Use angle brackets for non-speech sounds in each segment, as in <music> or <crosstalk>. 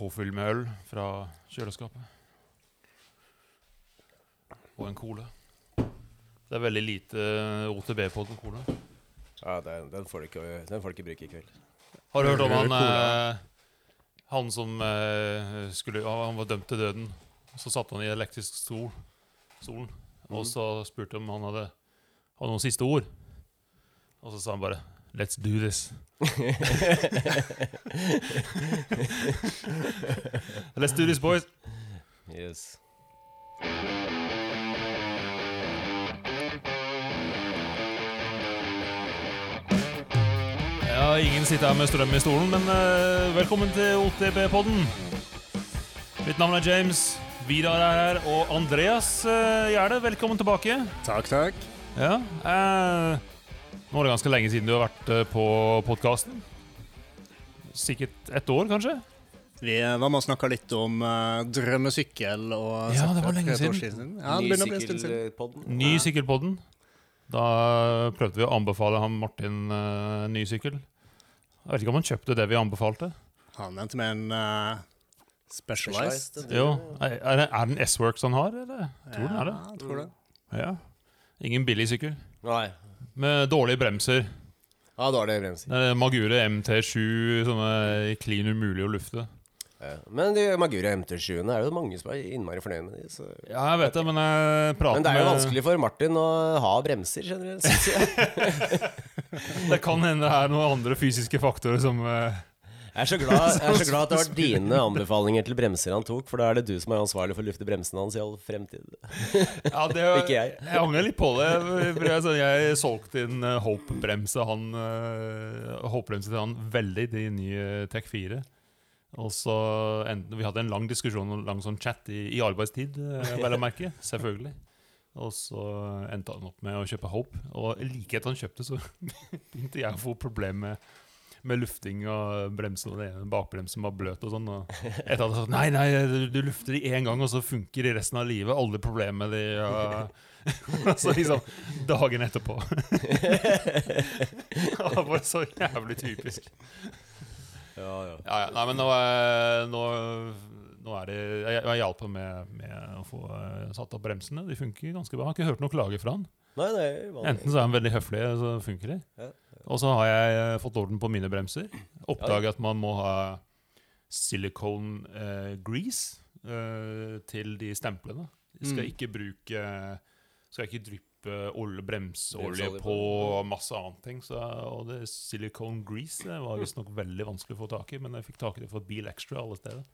påfyll med øl fra kjøleskapet. Og en cola. Det er veldig lite OTB på den cola. Ja, den, den, får du ikke, den får du ikke bruke i kveld. Har du hørt om han eh, Han som eh, skulle Han var dømt til døden. Så satt han i elektrisk stol, stolen, og så spurte om han hadde, hadde noen siste ord. Og så sa han bare Let's do this. <laughs> Let's do this, boys. Yes. Ja, ingen sitter her med strøm i stolen, men uh, velkommen til OTB-podden. Mitt navn er James. Vidar er her, og Andreas uh, Gjerde, velkommen tilbake. Takk, takk. Ja, eh, Nå er det ganske lenge siden du har vært eh, på podkasten. Sikkert ett år, kanskje? Vi var med og snakka litt om uh, drømmesykkel. Og Ja, det var lenge siden. siden. Ja. Nysykkelpodden. Ny sykkelpodden. Da prøvde vi å anbefale han Martin uh, ny sykkel. Jeg vet ikke om han kjøpte det vi anbefalte. Han endte med en uh, Specialized. Specialized. Jo, Er, er det er en S-Works han har, eller? Tror den er det. Ja, tror det. Ja. Ingen billig sykkel. Nei. Med dårlige bremser. Ja, er bremser. Er Magure MT7 sånne klin umulig å lufte. Ja. Men de Magura MT7-ene er det mange som er innmari fornøyd med. de, Så. Ja, jeg vet det, men jeg prater Men det er jo vanskelig for Martin å ha bremser, generelt. <laughs> Det kan hende det er noen andre fysiske faktorer som eh, Jeg er så glad, jeg er så <laughs> glad at det var dine anbefalinger til bremser han tok, for da er det du som er ansvarlig for å lufte bremsene hans i all fremtid. <laughs> Ja, det Ikke jeg. Jeg angrer litt på det. Jeg, jeg solgte inn eh, Hope-bremse Han uh, Hope-bremse til han veldig, de nye Tech 4. Og så Vi hadde en lang diskusjon og lang sånn chat i, i arbeidstid, eh, vel å merke. <laughs> Selvfølgelig. Og så endte han opp med å kjøpe Hope. Og like etter han kjøpte, så begynte jeg å få problemer med med lufting og bremsen, og det ene bakbremsen var bløt og sånn. Og etter at sagt, sa nei, nei, du, du lufter de én gang, og så funker de resten av livet. Alle problemer med de og <laughs> Så liksom dagen etterpå. <laughs> det var så jævlig typisk. Ja, ja. Ja, ja, nei, men nå, er- nå, nå er det Jeg, jeg hjalp ham med, med å få eh, satt opp bremsene. De funker ganske bra. Jeg har ikke hørt noe klage fra han. Nei, det er vanlig. Enten så er han veldig høflig, så funker de. Ja, Og så har jeg eh, fått orden på mine bremser. Oppdaget at man må ha silicone eh, grease eh, til de stemplene. Jeg skal Mm. ikke bruke Skal ikke dryppe olje, bremseolje på på. masse annet ting. Så, og det silicone grease det var visstnok veldig vanskelig å få tak i, men jeg fikk tak i det for Bil Extra alle steder.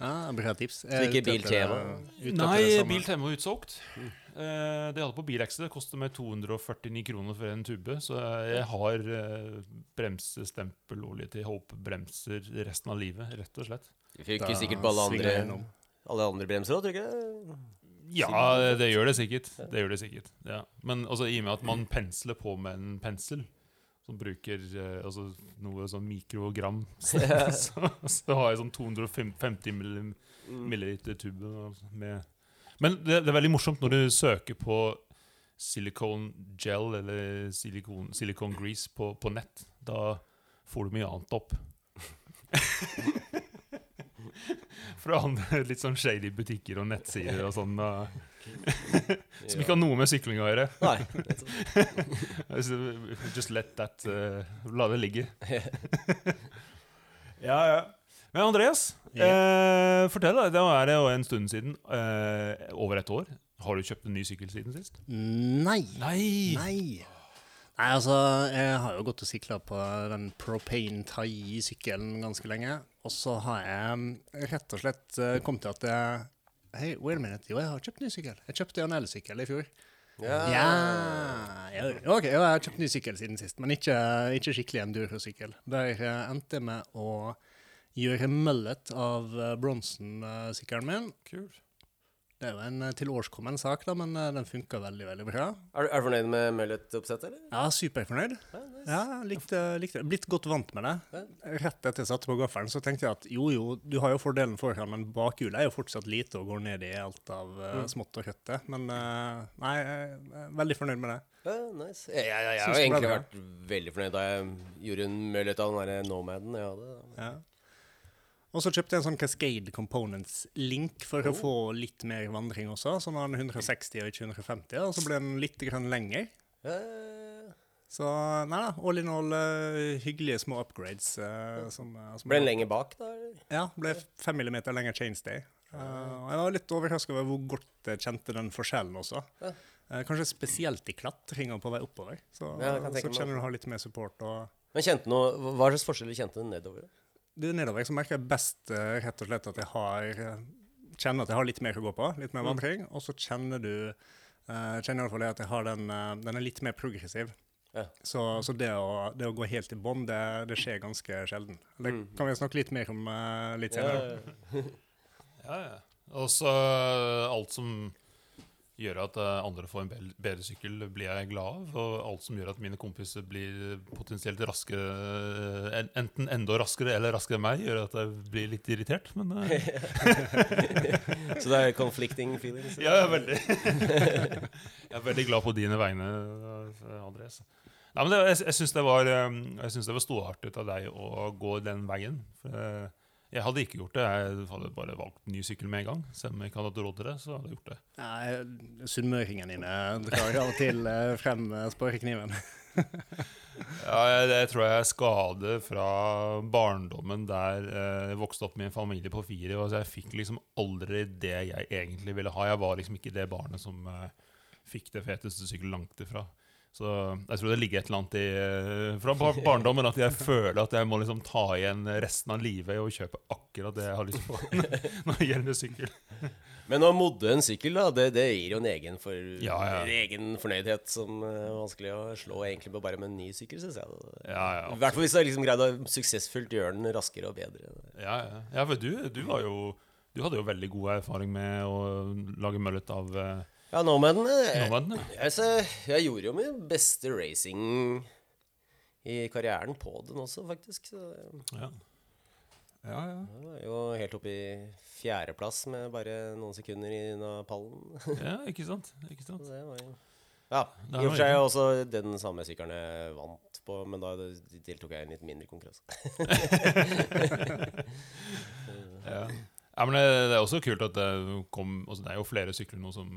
Ja, Bra tips. Så ikke Biltema? Nei, Biltema var utsolgt. Eh, det jeg hadde på bilekset, det koster meg 249 kroner for en tube. Så jeg har eh, bremsestempelolje til Hope bremser resten av livet, rett og slett. Du funker sikkert på alle andre, alle andre bremser òg, tror du ikke? Ja, det gjør det sikkert. Det gjør det sikkert ja. Men også i og med at man pensler på med en pensel, som bruker eh, altså, noe sånn mikrogram, <laughs> så, så, så har jeg sånn 250 milliliter tube altså, med Men det, det er veldig morsomt når du søker på silicone gel eller silikon, silicone grease på, på nett. Da får du mye annet opp. <laughs> Fra andre litt sånn shady butikker og nettsider og sånn. <laughs> Som ikke har noe med sykling å gjøre. Nei. <laughs> Just let that uh, La det ligge. ja, ja. Men Andreas, eh, fortell deg, det er jo en stund siden. Eh, over et år. Har du kjøpt en ny sykkel siden sist? Nei. Nei! Nei. Nei, altså, jeg har jo gått og sykla på den Propane Tai-sykkelen ganske lenge. Og så har jeg rett og slett eh, kommet til at jeg Hei, wait a minute. Jo, jeg har kjøpt ny sykkel. Jeg kjøpte en elsykkel i fjor. Ja. Ja, OK, jeg har kjøpt ny sykkel siden sist, men ikke, ikke skikkelig enduro-sykkel. Der eh, endte jeg med å gjøre møllet av eh, Bronson-sykkelen min. Kul. Det er jo en eh, tilårskommen sak, da, men eh, den funka veldig, veldig bra. Er, du- er du fornøyd med møllet oppsettet? eller? Ja, superfornøyd. Ja, nice. Ja, likte, likte det. Blitt godt vant med det. Rett etter jeg satte på gaffelen, så tenkte jeg at jo, jo, du har jo fordelen foran, men bakhjulet er jo fortsatt lite og går ned i alt av eh, smått og kjøttet. Men eh, nei, jeg er veldig fornøyd med det. Ja, nice. Jeg, jeg, jeg, jeg har egentlig vært veldig fornøyd da jeg gjorde en møllet av den der Nomaden jeg hadde. Ja. Og så kjøpte jeg en sånn Cascade Components-link for å få litt mer vandring også. Så nå er den 160 og ikke 150, og så ble den litt grann lenger. Eh, Så nei da, all in all uh, hyggelige små upgrades. Uh, som, uh, som Ble den lenger bak, da? Ja, ble fem millimeter lenger chainstay. Uh, jeg var litt overraska over hvor godt jeg kjente den forskjellen også. Kanskje spesielt i klatringa på vei oppover. Så, Ja, så kjenner du har litt mer support. og... Men kjente noe, Hva slags forskjeller kjente du nedover? Det er nedover så merker jeg best eh, rett og slett at jeg har eh, kjenner at jeg har litt mer å gå på, litt mer vandring. Og så kjenner du uh, kjenner i hvert fall at jeg har den, den er litt mer progressiv. Ja. Så, så det, å, det å gå helt i bånn, det, det skjer ganske sjelden. Det Mm. kan vi snakke litt mer om uh, litt senere. Ja, <laughs> Ja, ja. Og så alt som gjør at eh, andre får en bedre sykkel, blir jeg glad av. Og alt som gjør at mine kompiser blir potensielt raskere, enten enda raskere eller raskere enn meg, gjør at jeg blir litt irritert. Men eh, <laughs> Så det er conflicting feelings? ja, jeg er veldig <laughs> Jeg er veldig glad på dine vegne, eh, Andres. Nei, men det, jeg jeg syns det var eh, Jeg synes det var storartet av deg å gå den veien. For, eh, jeg hadde ikke gjort det. Jeg hadde bare valgt ny sykkel med en gang. Selv om jeg ikke hadde hatt råd til det, så hadde jeg gjort det. Nei, Sunnmøringene dine drar av og til eh, frem uh, sparekniven. <laughs> Ja, jeg, det tror jeg er skade fra barndommen der eh, jeg vokste opp med en familie på fire. Altså, jeg fikk liksom aldri det jeg egentlig ville ha. Jeg var liksom ikke det barnet som eh, fikk det feteste sykkel langt ifra. Så jeg tror det ligger et eller annet i, eh, fra barndommen at jeg føler at jeg må liksom ta igjen resten av livet og kjøpe akkurat det jeg har lyst på <laughs> når det gjelder sykkel. Men å modde en sykkel, da, det, det gir jo en egen, for, Ja, ja. egen fornøydhet som eh, er vanskelig å slå egentlig bare med en ny sykkel, syns jeg. Ja, ja, I hvert fall hvis du har liksom greid å suksessfullt gjøre den raskere og bedre. ja, ja. ja for du, du var jo du hadde jo veldig god erfaring med å lage møllet av eh, Ja, nå med den eh, Nomaden. ja. altså, Jeg gjorde jo min beste racing i karrieren på den også, faktisk. Så Ja. Ja, ja. jeg var jo helt oppe i fjerdeplass med bare noen sekunder unna pallen. <laughs> ja, ikke sant? Ikke sant? Det var jo Ja. I og for seg også den samme sykkelen jeg vant på, men da deltok jeg i en litt mindre konkurranse. <laughs> Ja. ja, men det, det er også kult at det kom altså Det er jo flere sykler nå som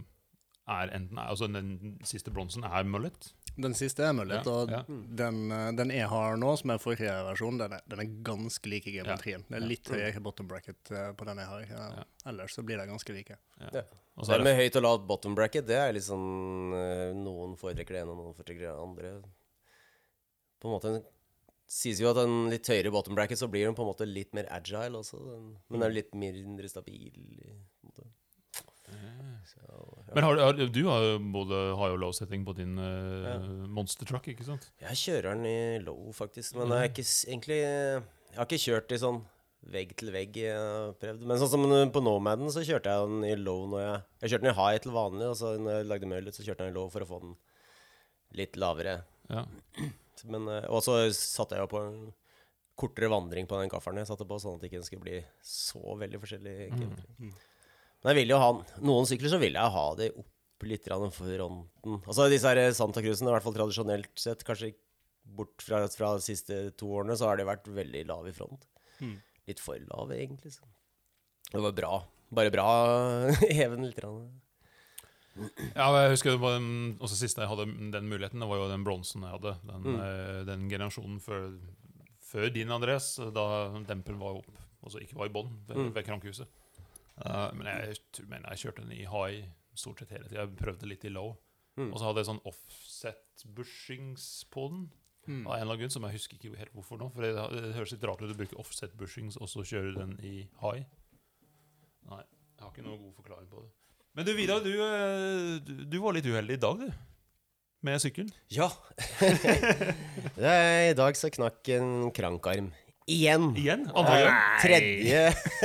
er enten Altså Den siste bronsen er mullet. Den siste er mullet, Ja, og ja. Den, eh, den jeg har nå, som er forrige versjon, den er, den er ganske lik i geometrien. Det er Ja. litt høyere bottom bracket eh, på den jeg har. Ja. Ja. Ellers så blir de ganske like. Ja. Det det, med høyt og lavt bottom bracket, det er sånn eh, Noen foretrekker det ene, og noen foretrekker det andre. På en måte sies jo at en litt høyere bottom bracket, så blir den på en måte litt mer agile også. Den, men er litt mindre stabil. på en måte. Så, ja. men har, har, du har jo både har jo low setting på din uh, Ja. monster truck, ikke sant? Jeg kjører den i low, faktisk. Men jeg har ikke egentlig Jeg har ikke kjørt i sånn vegg til vegg. Jeg har prøvd. Men sånn som på Nomaden, så kjørte jeg den i low når jeg Jeg kjørte den i high til vanlig, og så når jeg lagde møllet, så kjørte jeg den i low for å få den litt lavere. Ja. <clears throat> Men, eh, og så satte jeg jo på en kortere vandring på den gaffelen jeg satte på, sånn at den ikke skulle bli så veldig forskjellig. egentlig. Mm. Men jeg vil jo ha noen sykler så vil jeg ha det opp litt fronten. Altså disse her Santa Cruzene, i hvert fall tradisjonelt sett, kanskje bort fra, fra de siste to årene, så har de vært veldig lave i front. Mm. Litt for lave, egentlig. Så. Det var bra. Bare bra <laughs> heven litt. Rann. Ja, jeg husker den, også siste jeg hadde den muligheten, det var jo den bronsen jeg hadde. Den, Mm. den generasjonen før, før din, Andres, da dempen var opp, altså ikke var i bånn ved, Mm. ved krankhuset. Eh, men jeg men jeg kjørte den i high stort sett hele tida. Jeg prøvde litt i low. Mm. Og så hadde jeg sånn offset bushings på den. Mm. Av en eller annen grunn som jeg husker ikke helt hvorfor nå. For det, det høres litt rart ut å bruke offset bushings og så kjøre den i high. Nei, jeg har ikke noen god forklaring på det. Men du Vidar, du, eh, du, var litt uheldig i dag, du. Med sykkelen. Ja. <laughs> I dag så knakk en krankarm. Igjen. Igjen? Andre gang? Tredje,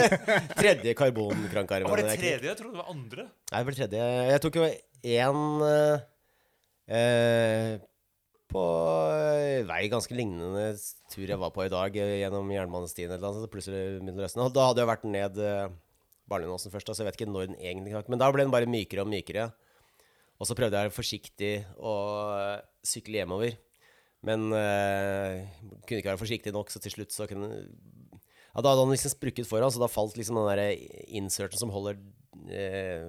<laughs> tredje karbonkrankarmen. Var det tredje? Jeg trodde det var andre. Nei, det var tredje. Jeg tok jo én eh, eh, på vei ganske lignende tur jeg var på i dag, eh, gjennom jernbanestien eller noe sånt, plutselig Middeløsten. Og Da hadde jeg vært ned Barlindåsen først, så så jeg vet ikke når den egentlig knakk. Men da ble den bare mykere og mykere. Og så prøvde jeg forsiktig å eh, sykle hjemover. Men eh, kunne ikke være forsiktig nok, så til slutt så kunne Ja, Da hadde han liksom sprukket foran, så da falt liksom den der inserten som holder eh,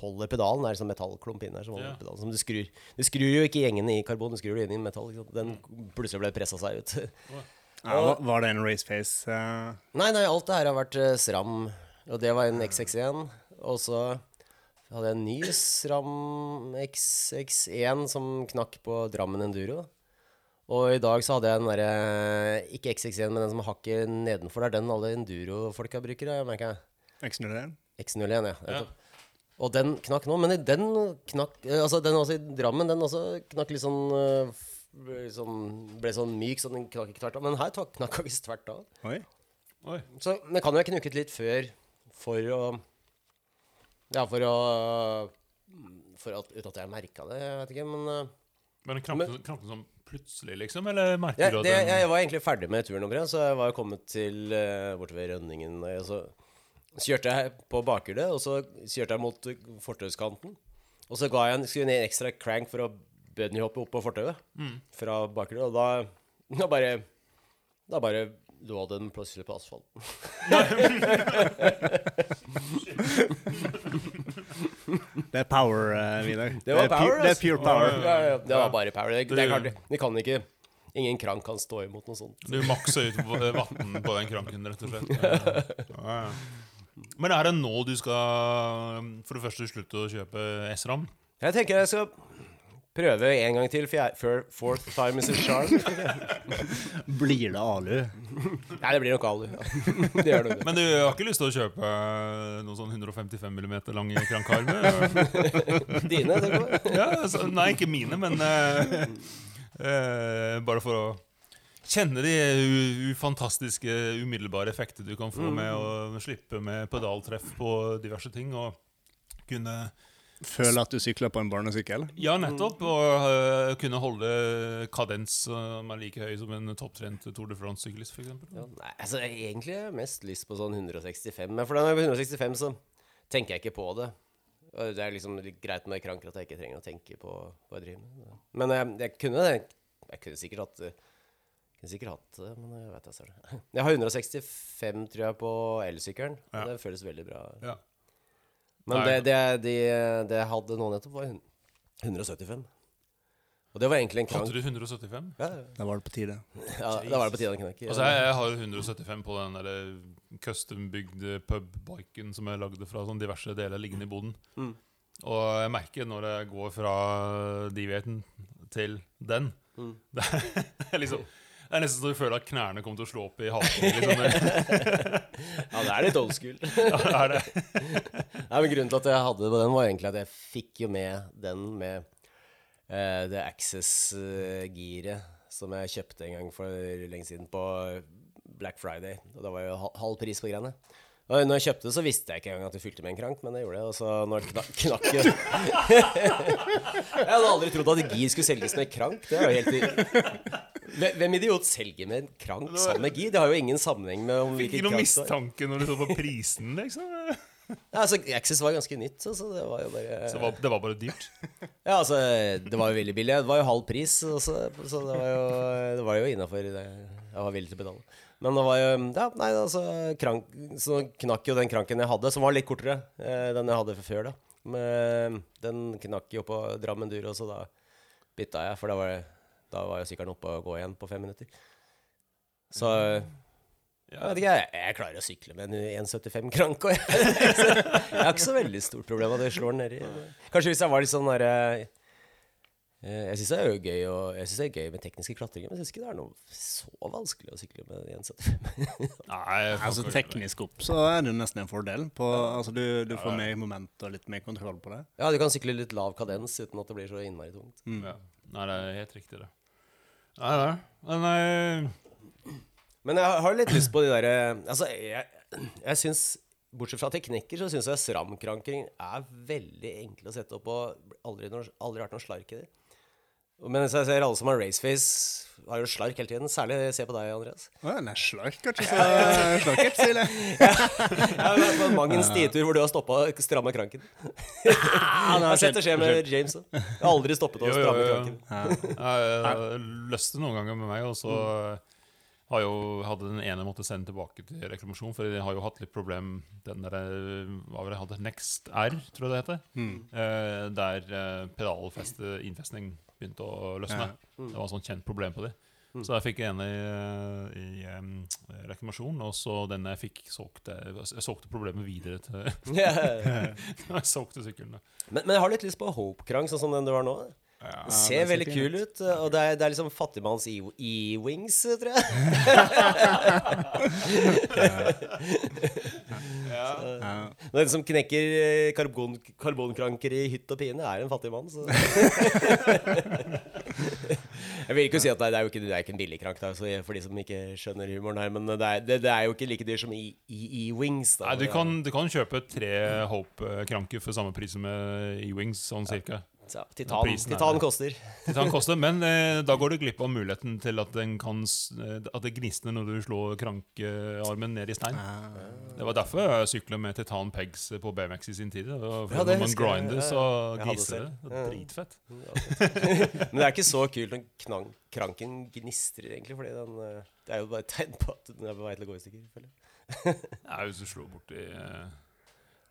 Holder pedalen. Det er liksom metallklump inn der som holder Ja. pedalen. Som du skrur Du skrur jo ikke gjengene i karbon, du skrur det inn i metall. Den plutselig ble pressa seg ut. Ja, var- var det en raceface? Uh, nei, nei, alt det her har vært uh, SRAM. Og det var en XX1. Og så hadde jeg en ny SRAM XX1 som knakk på Drammen Enduro. Og i dag så hadde jeg den derre Ikke XX1, men den som har hakket nedenfor. Det er den alle enduro-folka bruker, har jeg merka. X01? X01, ja. Og den knakk nå, men den knakk eh, Altså, den også i Drammen, den også knakk litt sånn eh, sånn, ble sånn myk, så den knakk ikke tvert av. Men her knakk den ikke tvert av. Oi. Oi. Så den kan jo ha knukket litt før for å Ja, for å For at, uten at jeg merka det, jeg vet ikke, men eh, Men krampen, krampen sånn plutselig, liksom? Eller merker jeg, du at det, den jeg var egentlig ferdig med turnummeret, så jeg var jo kommet til uh, borte ved Rønningen. Og så kjørte jeg på bakhjulet, og så kjørte jeg mot fortauskanten. Og så ga jeg en, jeg en ekstra crank for å bunnyhoppe opp på fortauet Mm. fra bakhjulet, og da, da bare Da bare lå den plutselig på asfalten. <laughs> <laughs> Det er power, uh, Vidar. Det var er Det er pure power. Ja, ja, det var bare power. Det, det er klart, vi kan ikke Ingen krank kan stå imot noe sånt. Du makser ut vann på den kranken, rett og slett. <laughs> Ja, ja. Men er det nå du skal for det første slutte å kjøpe SRAM? Jeg tenker jeg skal prøve en gang til. Før- fourth time is a charm. <laughs> Blir det alu? Nei, det blir nok alu. Ja. Det gjør det. Men du har ikke lyst til å kjøpe noen sånn 155 mm lange krankarmer? Dine, tenker du? <laughs> Ja, altså, nei, ikke mine, men uh, eh, bare for å kjenne de u- u- fantastiske umiddelbare effekter du kan få med å slippe med pedaltreff på diverse ting. Og kunne Føler at du sykler på en barnesykkel? Ja, nettopp. Og uh, kunne holde kadens som er like høy som en topptrent Tour de France-syklist, f.eks. Ja, nei, altså, jeg har egentlig mest lyst på sånn 165. Men for når jeg er på 165, så tenker jeg ikke på det. Det er liksom litt greit med kranker at jeg ikke trenger å tenke på hva jeg driver med. Men jeg, jeg kunne. Jeg kunne sikkert hatt jeg kunne sikkert hatt det, men jeg vet jeg ser det. Jeg har 165, tror jeg, på elsykkelen. Ja. Det føles veldig bra. Ja. Men det, det, de, det jeg hadde nå nettopp, var 175. Og det var egentlig en krank. Hadde du 175? Ja, ja. Da var det på tide. ja, da var det på tide knekke. Altså, jeg, jeg har 175 på den der custom-bygde pub-biken som jeg lagde fra sånn diverse deler liggende i boden. Mm. Og jeg merker når jeg går fra Divieten til den Mm. <laughs> det, er liksom, det er nesten så du føler at knærne kommer til å slå opp i haken. Liksom. <laughs> Ja, det er litt old school. <laughs> Ja, det er det. Nei, men Grunnen til at jeg hadde det på den, var egentlig at jeg fikk jo med den med uh, det Access-giret som jeg kjøpte en gang for lenge siden på Black Friday. Og da var jo hal- halv pris på greiene. Og når jeg kjøpte det, så visste jeg ikke engang at det fylte med en krank, men det gjorde det. Og så når det knakk <laughs> Jeg hadde aldri trodd at gir skulle selges med krank. Det er jo helt Hvem- idiot selger med en krank sammen med gir? Det har jo ingen sammenheng med om Fikk ikke noen mistanke når du så på prisen, liksom. Ja, altså, Access var ganske nytt, så så det var jo bare Så det var, det var bare dyrt. <laughs> Ja, altså, det var jo veldig billig. Det var jo halv pris, så, så det var jo, det var jo innafor det jeg var villig til å betale. Men det var jo Ja, nei, altså krank, Så knakk jo den kranken jeg hadde, som var litt kortere eh, den jeg hadde før, da. Men den knakk jo på Drammen Duro, så da bytta jeg, for da var, da var jo sykkelen oppe og gå igjen på fem minutter. Så jeg vet ikke, jeg, jeg klarer å sykle med en 1,75 krank. Og jeg, <laughs> jeg har ikke så veldig stort problem av det slår nedi. Kanskje hvis jeg var litt sånn derre eh, Jeg syns det er gøy og, Jeg synes det er gøy med tekniske klatringer, men jeg syns ikke det er noe så vanskelig å sykle med 1,75. <laughs> Nei, Altså Teknisk opp så er det nesten en fordel. På, altså Du, du får mer moment og litt mer kontroll på det. Ja, du kan sykle litt lav kadens uten at det blir så innmari tungt. Ja. Nei, det er helt riktig, det. Nei, det. Men eh, Men jeg har litt lyst på de derre Altså, jeg, jeg syns Bortsett fra teknikker, så syns jeg SRAM-kranking er veldig enkle å sette opp og aldri, noe- aldri vært noe slark i det. Men jeg ser alle som har raceface, har jo slark hele tiden. Særlig se på deg, Andreas. Å, nei, slark er ikke så slarket, sier jeg. <laughs> Jeg har vært på mang en stitur hvor du har stoppa å stramma kranken. <laughs> Jeg har sett det skje med James òg. Jeg har aldri stoppet å Jo, jo, stramme jo. kranken. Ja. Jeg, jeg løste noen ganger med meg, og så har jo, hadde den ene måtte sende tilbake til reklamasjon, for de har jo hatt litt problem Den der, eh, hva var det, hadde Next R, tror jeg det heter. Mm. Eh, der eh, pedalfestet innfestning begynte å løsne. Ja. Mm. Det var et sånt kjent problem på de. Så jeg fikk en i, eh, i um, reklamasjon, og så den jeg fikk, solgte jeg solgte problemet videre til <laughs> <laughs> Jeg solgte sykkelen. da. men, men jeg har litt lyst på Hope-krang, sånn som den du har nå. Ja. Ser veldig kul ut, og det er, det er liksom fattigmanns E-wings, tror jeg. Ja. <laughs> Den som knekker eh, karbon, karbonkranker i hytt og pine, er en fattig mann. Så. <laughs> jeg vil ikke si at det er, det er jo ikke, det er ikke en billig krank, da, for de som ikke skjønner humoren her. Men det er, det, er jo ikke like dyr som E-wings. du kan, du kan kjøpe tre Hope-kranker for samme pris som E-Wings, sånn cirka. Så, titan, titan koster. <laughs> Titan koster, men eh, da går du glipp av muligheten til at, den kan, eh, at det gnisner når du slår krankearmen ned i stein. Ja. Det var derfor jeg sykla med titan pegs på BMX i sin tid. Det var, Ja, det når man jeg. grinder, så gniser det. Det Dritfett. <laughs> Men det er ikke så kult når knang, kranken gnistrer, egentlig. Fordi den, eh, det er jo bare et tegn på at den er på vei til å gå i stykker. Ja, hvis du slår borti eh,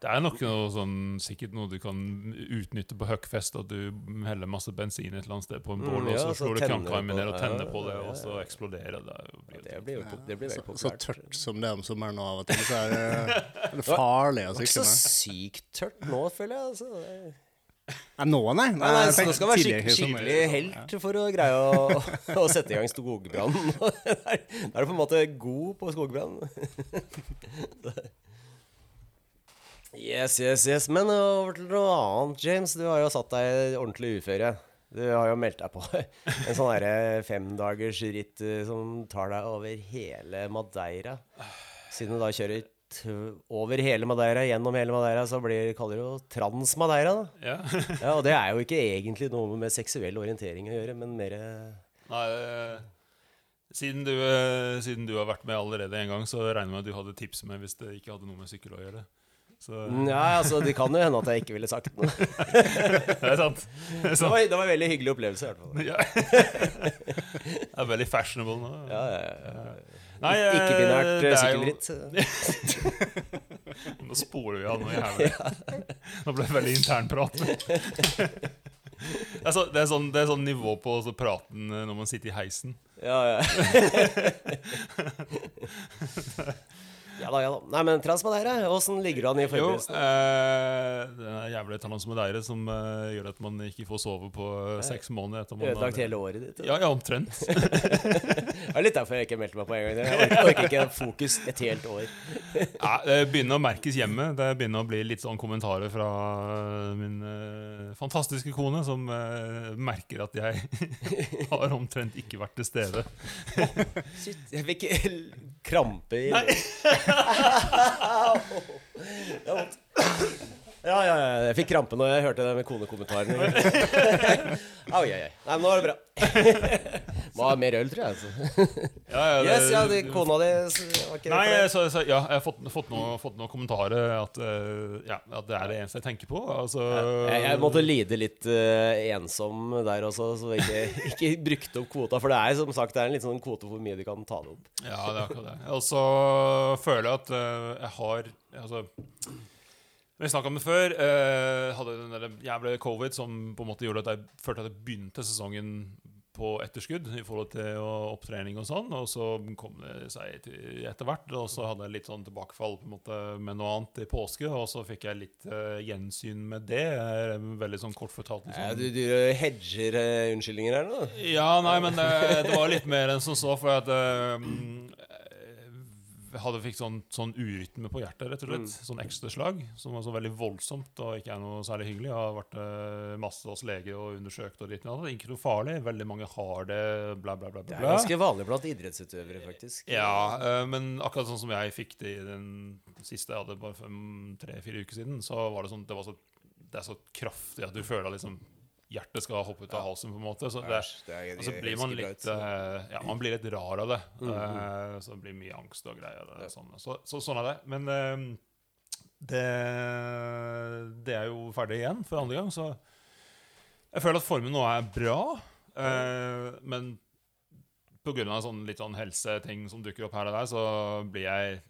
Det er nok noe sånn, sikkert noe du kan utnytte på Huckfest. At du heller masse bensin et eller annet sted på en Mm, ja, og så så slår du krankarmen ned og tenner på det, og så eksploderer det. er Det blir, jo, det blir veldig Så, så tørt som det er om sommeren nå av og til, så er det, <laughs> er det farlig å Det var ikke så sykt tørt nå, føler jeg. Altså. Det er- Nei, nå, nei. Nei, nei, så det skal være skik skikkelig helt for å greie å, <laughs> å sette i gang skogbrannen. <laughs> Da er du på en måte god på skogbrann. Yes, yes, yes. Men over til noe annet, James. Du har jo satt deg ordentlig uføre. Du har jo meldt deg på <laughs> en sånn femdagers ritt eh, som tar deg over hele Madeira. Siden du da kjører over hele Madeira, gjennom hele Madeira, så blir, kaller du det Trans-Madeira. Ja. <laughs> Ja, og det er jo ikke egentlig noe med seksuell orientering å gjøre, men mer Nei, eh, siden du, siden du har vært med allerede en gang, så regner jeg med at du hadde tips med hvis det ikke hadde noe med sykkel å gjøre. Så Ja, altså, det kan jo hende at jeg ikke ville sagt noe. <laughs> det er sant. Det er, Det var, det var en veldig hyggelig opplevelse, i hvert fall. Ja. <laughs> Det er veldig fashionable nå. Ja, ja, ja. Nei, Ikke-binært eh, er jo- <laughs> Nå spoler vi av noe jævlig. Nå ble det veldig internprat. Det er, så, det, er sånn, det er sånn nivå på så praten eh, når man sitter i heisen. Ja, ja. Ja da, ja da. Nei, men Transmadeire, åssen ligger du an i Jo, forberedelsen? eh, det er jævlig transmadeire som eh, gjør at man ikke får sove på eh, seks måneder etter man Ødelagt hele året ditt? Ja, ja, omtrent. <laughs> Det er litt derfor jeg ikke meldte meg på en gang. Jeg orker, orker ikke fokus et helt år. <laughs> Ja, det begynner å merkes hjemme. Det begynner å bli litt sånn kommentarer fra eh, min eh, fantastiske kone, som eh, merker at jeg <laughs> har omtrent ikke vært til stede. Shit, jeg fikk krampe i Det <laughs> <laughs> var vondt. <laughs> Ja, ja, ja. Jeg fikk krampe når jeg hørte det med konekommentaren. Oi, oi, oi. Nei, men nå er det bra. <laughs> Må ha mer øl, tror jeg. Altså. Ja, ja, det- Yes, ja, de, kona di var ikke Nei, så, så, ja, jeg har fått, fått, noe, noen kommentarer at, eh, ja, at det er det eneste jeg tenker på. Altså, Jeg, jeg måtte lide litt uh, ensom der også, så jeg ikke, <laughs> ikke brukte opp kvota. For det er som sagt det er en litt sånn kvote hvor mye du kan ta det opp. Ja, det er akkurat det. Og så føler jeg at uh, jeg har Altså Vi snakka om det før. Uh, hadde den der jævla covid som på en måte gjorde at jeg følte at jeg begynte sesongen på etterskudd i forhold til opptrening og sånn. Og så kom det seg etter hvert. Og så hadde jeg litt sånn tilbakefall på en måte med noe annet i påske. Og så fikk jeg litt uh, gjensyn med det. Veldig sånn kort fortalt. liksom. Ja, du, du hedger uh, unnskyldninger her nå? Ja, nei, men det, det var litt mer enn som så, for at jeg hadde fikk sånn, sånn urytme på hjertet, rett og slett. Sånn ekstraslag, som var så veldig voldsomt og ikke er noe særlig hyggelig. Jeg har vært eh, masse hos lege og undersøkt og dritt med det. Ikke noe farlig. Veldig mange har det, bla, bla, bla. Det er ganske vanlig blant idrettsutøvere, faktisk. Ja, eh, men akkurat sånn som jeg fikk det i den siste jeg hadde bare tre-fire uker siden, så var det sånn det, var så, det er så kraftig at du føler liksom hjertet skal hoppe ut av halsen, på en måte. Så det, Æsj, det er- og så blir man litt eh, Ja, man blir litt rar av det. Eh, så det blir mye angst og greier. og Sånn. Så, så sånn er det. Men eh, det, det er jo ferdig igjen for andre gang, så jeg føler at formen nå er bra. men av sånn litt sånn helseting som dukker opp her og der, så blir jeg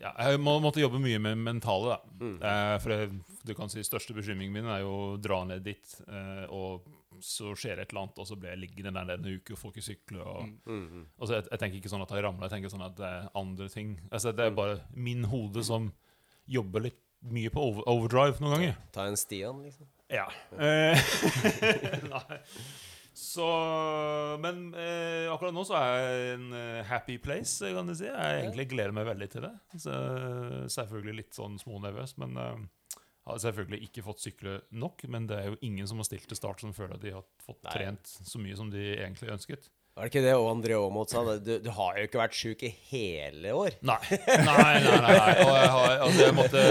ja, Jeg må, måtte jobbe mye med mentale, da. Mm. Eh, for det, du kan si største bekymringen min er jo å dra ned dit, eh, og så skjer det et eller annet, og så blir jeg liggende der en uke og får ikke sykle. Og, Mm. altså, jeg, jeg tenker ikke sånn at jeg ramler, jeg tenker sånn at det er andre ting. Altså, det er Mm. bare min hode som jobber litt mye på over, overdrive noen ganger. Ta en Stian, liksom. Ja. Eh, <laughs> Nei. Så Men eh, akkurat nå så er jeg en eh, happy place, kan du si. Jeg egentlig gleder meg veldig til det. Så, selvfølgelig litt sånn smånervøs, men eh, har selvfølgelig ikke fått sykle nok. Men det er jo ingen som har stilt til start som føler at de har fått Nei. trent så mye som de egentlig ønsket. Var det ikke det André Aamodt sa? Du, du har jo ikke vært sjuk i hele år. Nei. Nei, nei, nei. Og jeg, har, altså jeg måtte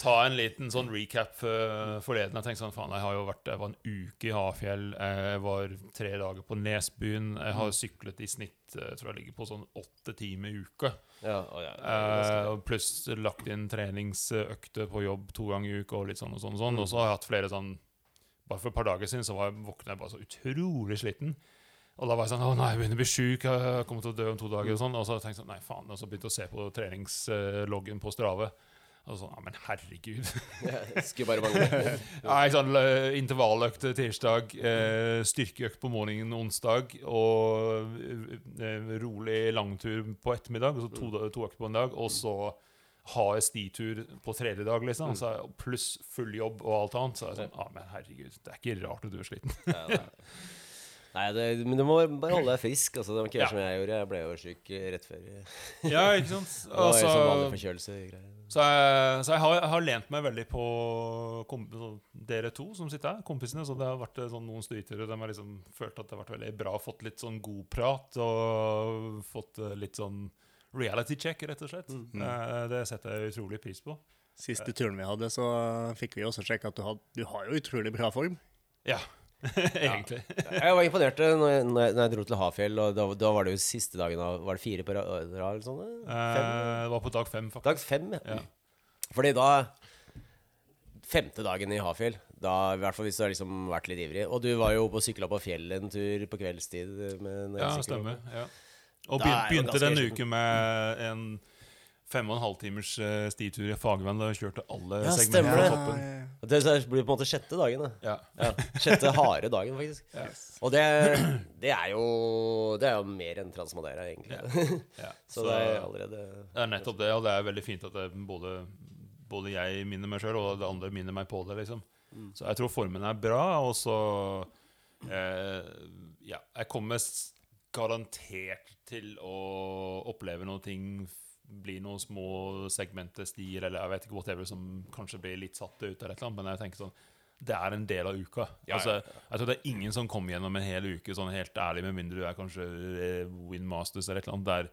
ta en liten sånn recap forleden. Jeg tenkte sånn, faen, jeg har jo vært Jeg var en uke i Hafjell. Jeg var tre dager på Nesbyen. Jeg har syklet i snitt eh, Jeg tror jeg ligger på sånn åtte timer i uka. Ja, og ja, Eh, pluss lagt inn treningsøkter på jobb to ganger i uka og litt sånn og sånn. Og, sånn. og så har jeg hatt flere sånn Bare for et par dager siden så var jeg, våkna jeg bare så utrolig sliten. Og da var jeg sånn Å nei, jeg begynner å bli sjuk, jeg kommer til å dø om to dager. Og sånn Og så tenkte jeg sånn Nei, faen. Og så begynte jeg å se på treningsloggen på Strave. Og så sånn Ja, men herregud. skulle bare mangle. <laughs> nei, sånn, Intervalløkt tirsdag, eh, styrkeøkt på morgenen onsdag og eh, rolig langtur på ettermiddag. Og så to, to økter på en dag, og så ha jeg stitur på tredje dag, liksom. Så, er- pluss full jobb og alt annet. Så er jeg sånn Ja, men herregud, det er ikke rart at du er sliten. <laughs> Ja, nei. Det, men du må bare holde deg frisk. Altså, det var ikke Ja. som jeg gjorde. Jeg ble jo syk rett før. Ja, ikke sant? <laughs> var jo Altså, forkjølelse. greier. Så jeg, så jeg, har, jeg har lent meg veldig på dere to som sitter her, kompisene. Så det har vært eh, sånn noen styrtere De har liksom følt at det har vært veldig bra. Fått litt sånn god prat og fått eh, litt sånn reality check, rett og slett. Mm. Det setter jeg utrolig pris på. Siste turen vi hadde, så fikk vi også sjekke at du, had, du har jo utrolig bra form. Ja, <laughs> egentlig. Jeg var imponert når jeg, når jeg, dro til Hafjell, og da, da var det jo siste dagen av Var det fire på rad eller sånne? eh? Fem? Eh, Det var på dag fem, faktisk. Dag fem, ja. Ja. Fordi da Femte dagen i Hafjell, da, i hvert fall hvis du har liksom vært litt ivrig Og du var jo oppe og sykla på fjellet en tur på kveldstid. Ja, stemmer. Ja. Og begynte denne uken med en fem og en halv timers uh, stitur i Fagervann. Da jeg kjørte alle Ja, segmentene stemmer på det. toppen. ja, Det så blir på en måte sjette dagen. Da. Ja. Ja, sjette harde dagen, faktisk. Yes. Og det, det er jo Det er jo mer enn Transmadeira, egentlig. Ja. <laughs> Så det er allerede Det er nettopp det, og det er veldig fint at både, både jeg minner meg sjøl, og det andre minner meg på det. liksom. Så jeg tror formen er bra, og så eh, Ja, jeg kommer garantert til å oppleve noen ting bli noen små segmenter, stier, eller jeg vet ikke whatever, som kanskje blir litt satt ut, eller et eller annet, men jeg tenker sånn det er en del av uka. Ja, altså, Jeg tror det er ingen som kommer gjennom en hel uke sånn helt ærlig, med mindre du er kanskje eh, Win Masters eller et eller annet, der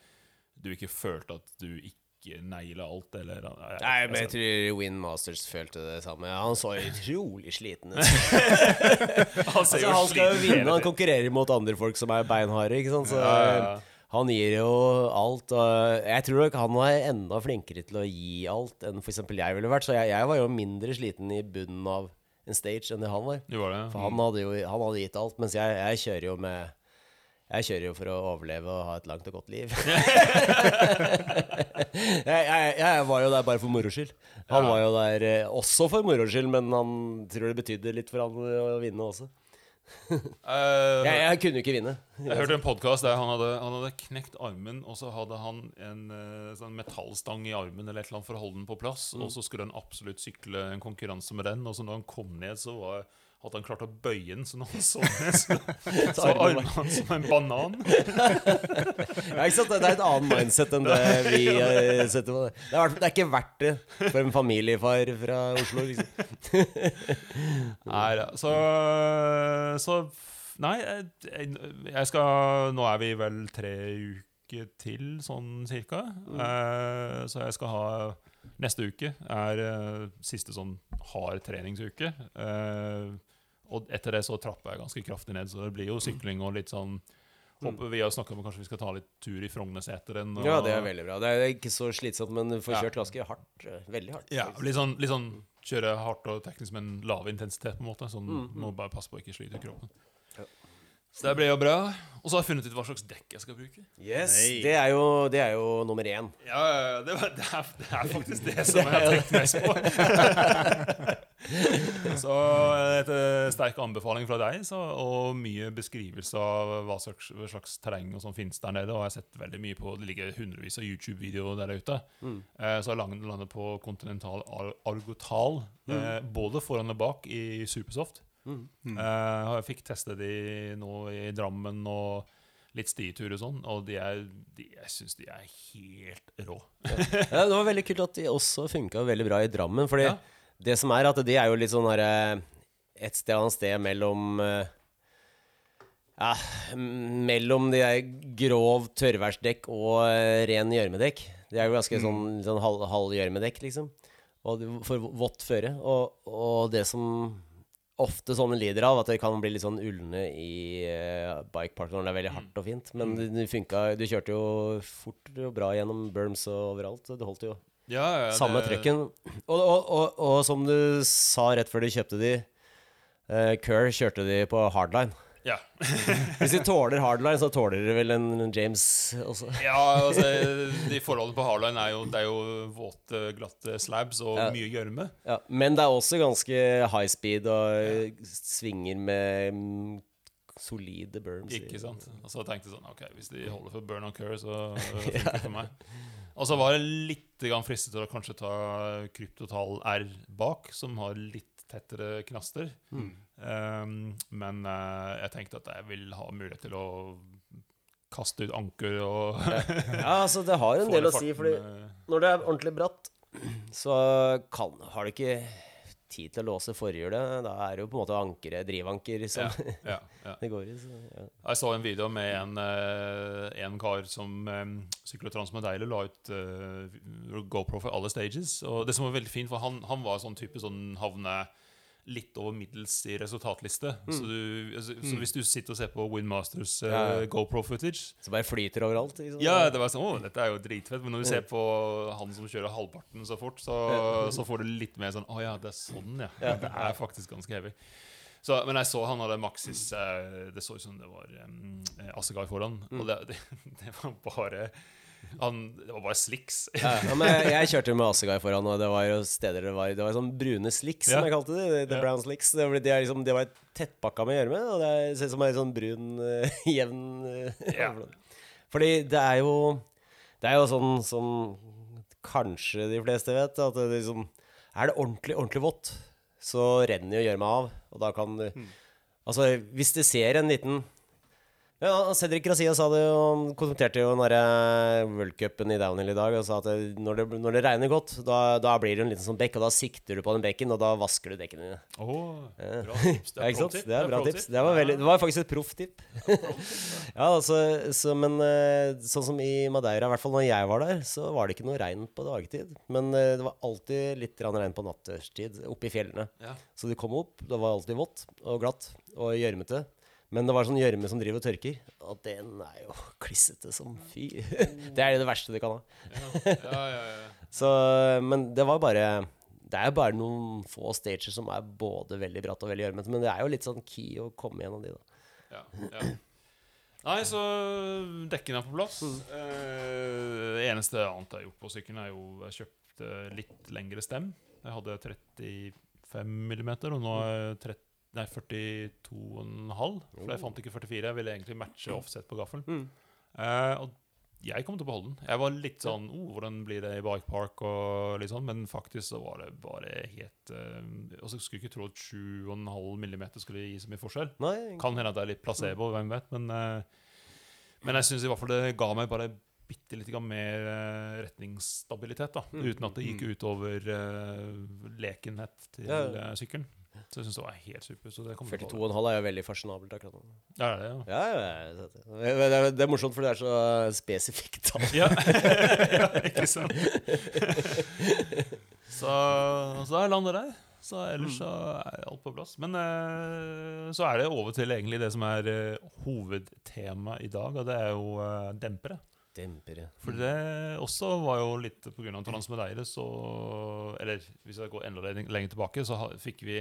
du ikke følte at du ikke naila alt, eller jeg- Nei, men jeg tror Win Masters følte det samme. Han så utrolig sliten ut. <laughs> Altså, han skal jo vinne, han konkurrerer mot andre folk som er beinharde. Ikke sant? Så Ja, ja, ja. Han gir jo alt. Og jeg tror nok han var enda flinkere til å gi alt enn f.eks. jeg ville vært. Så jeg, jeg var jo mindre sliten i bunnen av en stage enn det han var. Var det? For han hadde jo han hadde gitt alt, mens jeg, jeg kjører jo med jeg kjører jo for å overleve og ha et langt og godt liv. <laughs> <laughs> jeg, jeg, var jo der bare for moro skyld. Han var jo der eh, også for moro skyld, men han tror det betydde litt for han å vinne også. Eh, Jeg, jeg kunne ikke vinne. Jeg hørte en podkast der han hadde, han hadde knekt armen, og så hadde han en eh, sånn metallstang i armen eller et eller annet for å holde den på plass, Mm. og så skulle han absolutt sykle en konkurranse med den, og så når han kom ned, så var, hadde han klart å bøye den, så når <laughs> han så ned, <laughs> så, så var armen armen hans som en banan. <laughs> Ja, ikke sant? Det er et annet mindset enn det vi uh, setter på det. Det er, det er ikke verdt det for en familiefar fra Oslo. Liksom. Nei da. Så, så Nei, jeg, jeg- skal Nå er vi vel tre uker til, sånn cirka. Eh, så jeg skal ha Neste uke er uh, siste sånn hard treningsuke. Eh, og etter det så trapper jeg ganske kraftig ned, så det blir jo sykling og litt sånn Håper Vi har snakka om kanskje vi skal ta litt tur i Frognerseteren. og- Ja, det er veldig bra. Det er ikke så slitsomt, men du får kjørt ganske hardt. eh, Veldig hardt. Ja, litt sånn, litt sånn kjøre hardt og teknisk, men lav intensitet, på en måte. Sånn, Mm, Må bare passe på å ikke slite kroppen. Så det ble jo bra. Og så har jeg funnet ut hva slags dekk jeg skal bruke. Yes, Nei. det er, jo, det er jo nummer én. Ja, ja, ja, det, var, det, er, det er faktisk det <laughs> som jeg har tenkt mest på. <laughs> så dette er en sterk anbefaling fra deg, så, og mye beskrivelse av hva slags, hva slags terreng og sånn finnes der nede. Og jeg har sett veldig mye på Det ligger hundrevis av YouTube-videoer der ute. Eh, så jeg landet, landet på Continental Ar Argotal, eh, både foran og bak i Supersoft. Eh, jeg fikk teste de nå i Drammen og litt stietur og sånn, og de er, de, jeg syns de er helt rå. Ja, det var veldig kult at de også funka veldig bra i Drammen. Fordi Ja. det som er at de er jo litt sånn herre Et sted annet sted mellom eh, Ja, mellom de der grov tørrværsdekk og eh, ren gjørmedekk. De er jo ganske sånn, sånn halv, halv gjørmedekk, liksom. Og for vått føre. Og, og det som ofte sånne lider av, at det kan bli litt sånn ulne i uh, bikepark når det er veldig hardt og fint. Men mm. det funka Du kjørte jo fort og bra gjennom berms og overalt. Det holdt jo. Ja, ja, Samme det- trøkken. Og, og, og, og som du sa rett før du kjøpte de uh, Kerr kjørte de på hardline. Ja. <laughs> Hvis de tåler hardline, så tåler de vel en James også. ja, altså, de forholdene på Hardline er jo, det er jo våte, glatte slabs og Ja. mye gjørme. Ja, men det er også ganske high speed og svinger med mm, solide burns. Ikke sant? Og så tenkte jeg sånn Ok, hvis de holder for burn on cur, så <laughs> funker det for meg. Og så var jeg litt fristet til å kanskje ta Kryptotal R bak, som har litt tettere knaster. Um, men eh, jeg tenkte at jeg vil ha mulighet til å kaste ut anker og Ja, <laughs> altså det har en del å si, fordi eh, når det er ordentlig bratt, så kan, har du ikke tid til å låse forhjulet. Da er det jo på en måte ankeret, drivanker, som ja, ja, ja. <laughs> det går i. Så. Jeg så en video med en, eh, en kar som um, Syklotrans Medeile la ut uh, GoPro for alle stages. Og det som var veldig fint, for han, han var sånn type sånn havne litt over middels i resultatliste. Så, du, altså, så hvis du sitter og ser på Windmasters Masters Ja, ja. GoPro-footage Så bare flyter overalt. Liksom. Ja, det var sånn, å, dette er jo dritfett. Men når du ser på han som kjører halvparten så fort, så, <laughs> så får du litt mer sånn Å ja, det er sånn, ja. Det er faktisk ganske heavy. Så, men jeg så han hadde Maxis uh, Det så ut som det var um, Assegai foran. Og det, det, <laughs> det var bare han, Det var bare slicks. Ja, jeg, kjørte med Assegai foran, og det var jo steder det var Det var sånn brune slicks, som jeg kalte det. The Ja. brown slicks. Det, var- det, liksom, det var tettpakka med gjørme, og det er- ser ut som en sånn brun, eh, <laughs> jevn Ja. Fordi det er jo Det er jo sånn som kanskje de fleste vet, at det liksom Er det ordentlig, ordentlig vått, så renner jo gjørma av, og da kan du Altså, hvis du ser en liten ja, Cedric Gracia sa det jo, han kommenterte jo derre worldcupen i downhill i dag og sa at når, det, når det regner godt, da, da blir det en liten sånn bekk, og da sikter du på den bekken, og da vasker du dekkene dine. Oh, Ja. bra tips. Det er <laughs> ja. Det er bra tips. Det var, veldig, det var faktisk et proff tip. <laughs> <laughs> ja, altså, så, men eh, sånn som i Madeira, i hvert fall når jeg var der, så var det ikke noe regn på dagtid. Men eh, det var alltid litt regn på nattetid oppe i fjellene. Ja. Så du kom opp, det var alltid vått og glatt og gjørmete. Men det var sånn gjørme som driver og tørker, og den er jo <laughs> klissete som fy. <laughs> det er det verste du kan ha. Ja, ja, ja, ja. <laughs> Så, men det var bare Det er jo bare noen få stager som er både veldig bratt og veldig gjørmete, men det er jo litt sånn key å komme gjennom de, da. Ja, ja. Nei, så dekkene er på plass. Eh, eneste annet jeg har gjort på sykkelen, er jo jeg kjøpte litt lengre stem. Jeg hadde 35 millimeter, og nå er jeg 30, nei, 42,5. For jeg fant ikke 44. Jeg ville egentlig matche offset på gaffelen. Eh, og jeg kom til å beholde den. Jeg var litt sånn oh, Hvordan blir det i bike park? Og litt sånn, men faktisk så var det bare helt uh, Og så skulle jeg ikke tro at 7,5 mm skulle gi så mye forskjell. Nei, Kan hende at det er litt placebo, hvem vet. Men, eh, men jeg syns i hvert fall det ga meg bare bitte litt mer eh, retningsstabilitet. da Uten at det gikk utover uh, lekenhet til eh, sykkelen. Så jeg syns det var helt super. Så det kommer jeg til å 42,5 er jo veldig fasjonabelt akkurat nå. Ja, det ja. Ja, ja, ja. Det er, det er morsomt, for det er så spesifikt tall. <laughs> Ja, ikke sant? <laughs> så, så er landet der. Så ellers så er alt på plass. Men eh, så er det over til egentlig det som er hovedtema hovedtemaet i dag, og det er jo eh, dempere. Dempere. For det også var jo litt pga. Transmedeire, så Eller hvis jeg går enda lenger lenger tilbake, så ha- fikk vi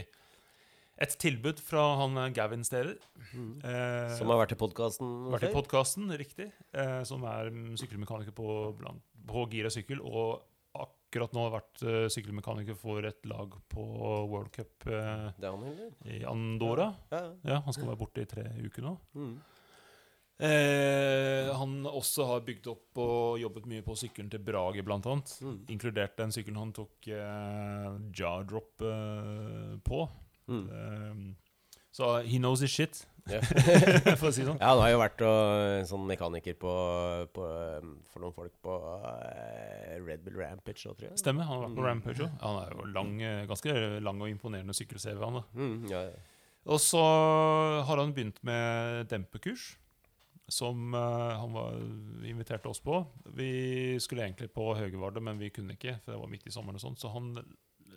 et tilbud fra han eh, Gavin Steder. Eh, Som har vært i podkasten vært i podkasten, riktig. Eh, som er mm, sykkelmekaniker på, blant- på Gira sykkel. Og akkurat nå har vært uh, sykkelmekaniker for et lag på World Cup eh, Det er han, i Andorra. Ja. Ja, Han skal være borte i tre uker nå. Mm. Eh, han også har bygd opp og jobbet mye på sykkelen til Brage, blant annet. Mm. Inkludert den sykkelen han tok eh, jaw-drop eh, på. Mm. Eh, så he knows his shit, <laughs> for å si det sånn. Ja, han har jo vært og, sånn mekaniker på, på, um, for noen folk på uh, Red Bull Rampage òg, tror jeg. Stemmer. Han har vært på Mm. Rampage òg. Han er jo lang, eh, ganske lang og imponerende sykkel-CV. han da. Mm, ja, ja. Og så har han begynt med dempekurs, som uh, han var inviterte oss på. Vi skulle egentlig på Høgevarde, men vi kunne ikke, for det var midt i sommeren. og sånt, Så han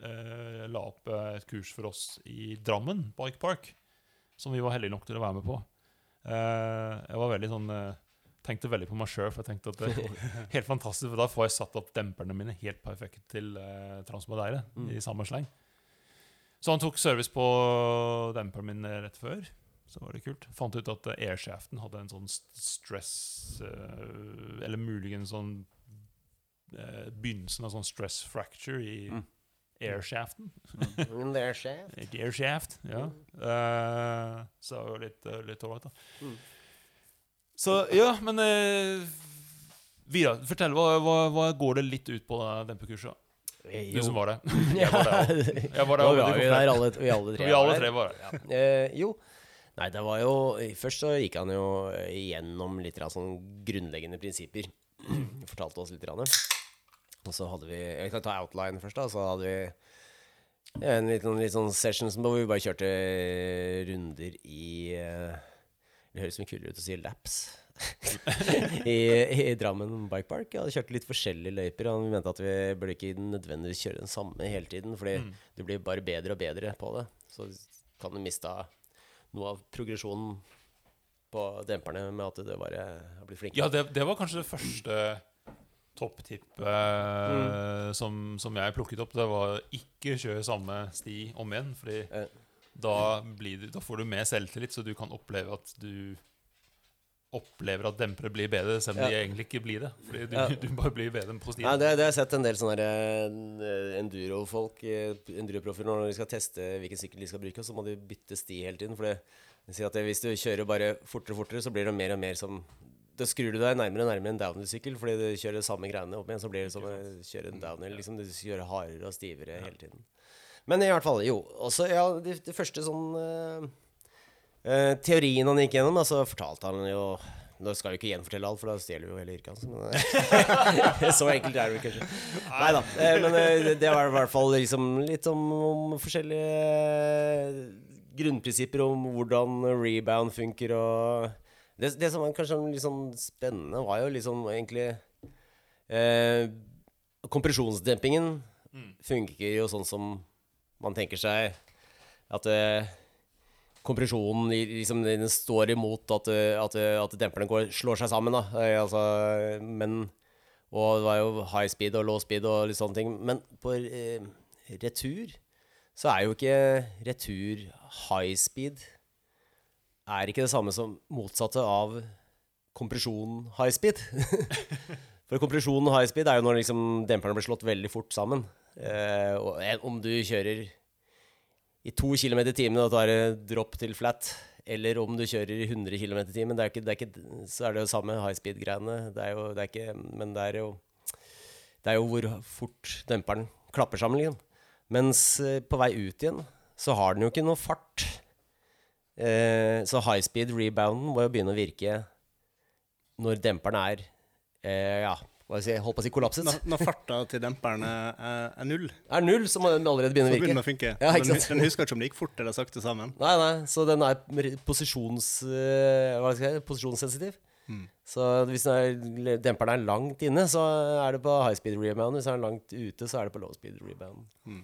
eh, la opp eh, et kurs for oss i Drammen Bike Park, som vi var heldige nok til å være med på. Eh, jeg var veldig sånn eh, tenkte veldig på meg sjøl, for jeg tenkte at det er <laughs> helt fantastisk, for da får jeg satt opp demperne mine helt perfekt til eh, Transmadeire Mm. i samme sleng. Så han tok service på demperen min rett før. Så var det kult. Fant ut at eh, airshaften hadde en sånn stress eh, Eller muligens sånn eh, Begynnelsen av sånn stress fracture i Mm. Airshaften. Mm, det Airshaft, ja. Uh, så det litt, uh, litt ålreit, da. Mm. Så ja, men uh, Vidar, fortell. Hva, hva, hva går det litt ut på det dempekurset? Du som var det. <laughs> Jeg var det der, og vi du alle, vi alle tre. Vi alle tre var der. Ja. Uh, jo. Nei, det var jo Først så gikk han jo gjennom litt sånn grunnleggende prinsipper. <clears throat> Fortalte oss litt. Grann. Og så hadde vi Jeg kan ta outline først, da. Så hadde vi ja, en liten litt sånn session hvor vi bare kjørte runder i eh, Det høres mye kulere ut å si laps. <laughs> I, I Drammen Bike Park. Jeg hadde kjørt litt forskjellige løyper. Og vi mente at vi burde ikke nødvendigvis kjøre den samme hele tiden. Fordi Mm. du blir bare bedre og bedre på det. Så kan du miste noe av progresjonen på demperne med at du bare har blitt flink. Ja, det, det var kanskje det første topptippet mm. som, som jeg plukket opp. Det var ikke kjøre samme sti om igjen. Fordi Eh. da, blir det, da får du mer selvtillit, så du kan oppleve at du opplever at dempere blir bedre, selv om de egentlig ikke blir det. Fordi du, Ja. <laughs> du bare blir bedre på stien. Nei, det, det har jeg sett en del sånne eh, enduro-folk, eh, enduroprofiler, når de skal teste hvilken sykkel de skal bruke, så må de bytte sti hele tiden. For det, det at hvis du kjører bare fortere og fortere, så blir det mer og mer som Da skrur du deg nærmere og nærmere en downhill-sykkel fordi du kjører samme greiene opp igjen. Så blir det som å kjøre en downhill. Liksom, du kjører hardere og stivere hele tiden. Men i hvert fall, jo. Også, ja, det, det første sånn uh, uh, Teorien han gikk gjennom, da, så fortalte han jo Nå skal vi ikke gjenfortelle alt, for da stjeler vi jo hele yrket hans. Men eh, <laughs> så enkelt er det kanskje. Nei da. Men det- var i hvert fall liksom litt om, om forskjellige grunnprinsipper om hvordan rebound funker og Det, det som var kanskje litt sånn spennende, var jo liksom egentlig eh, Kompresjonsdempingen Mm. funker jo sånn som man tenker seg at eh, kompresjonen liksom, den står imot at, at, at demperne går, slår seg sammen. Da. Eh, altså, men, og det var jo high speed og low speed og litt sånne ting. Men på eh, retur så er jo ikke retur high speed er ikke det samme som motsatte av kompresjon high speed. <laughs> For kompresjon high speed er jo når liksom demperne blir slått veldig fort sammen. Eh, og om du kjører i to km i timen og tar et dropp til flat, eller om du kjører i 100 km i timen, det er det er så er det jo samme high speed-greiene. Det er jo, det er ikke, men det er jo Det er jo hvor fort demperen klapper sammen, liksom. Mens eh, på vei ut igjen så har den jo ikke noe fart. Eh, så high speed rebounden må jo begynne å virke når demperen er eh, Ja, hva skal jeg si, holdt på å si kollapset. Når, når farta til demperen er, null, Er null, så må den allerede begynne å virke. Begynne å funke. Ja, ikke den, den husker ikke om det gikk fort eller sakte sammen. Nei, nei, så den er posisjons... eh, hva skal jeg si, posisjonssensitiv. Mm. Så hvis den er, demperen er langt inne, så er det på high speed rebound. Hvis den er langt ute, så er det på low speed rebound. Mm.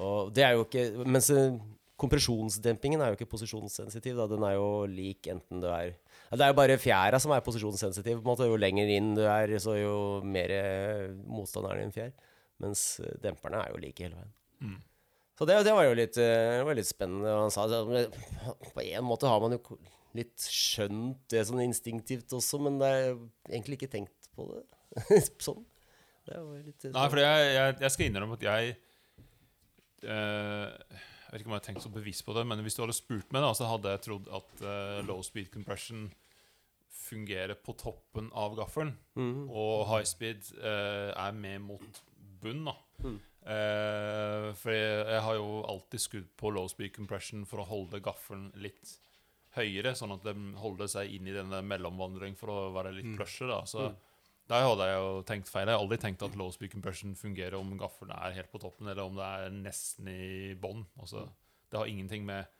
Og det er jo ikke Mens eh, kompresjonsdempingen er jo ikke posisjonssensitiv. Da. Den er jo lik enten du er Det er jo bare fjæra som er posisjonssensitiv. Jo lenger inn du er, så jo mer eh, motstand er det i en fjær. Mens eh, demperne er jo like hele veien. Mm. Så det, det var jo litt, eh, var litt spennende. Han sa at på en måte har man jo litt skjønt det sånn instinktivt også, men det er egentlig ikke tenkt på det <laughs> sånn. Det var jo litt Nei, for jeg, jeg, jeg skal innrømme at jeg eh, Jeg vet ikke om jeg har tenkt så bevisst på det, men hvis du hadde spurt meg, da, så hadde jeg trodd at uh, low speed compression fungerer på toppen av gaffelen, Mhm. og high speed uh, er med mot bunn. da Mm. Uh, for jeg, jeg har jo alltid skudd på low speed compression for å holde gaffelen litt høyere, sånn at den holder seg inn i denne mellomvandring for å være litt Mm. plusher. da Så Mm. Der hadde jeg jo tenkt feil. Jeg har aldri tenkt at low speed compression fungerer om gaffelen er helt på toppen, eller om det er nesten i bånn. Altså, det har ingenting med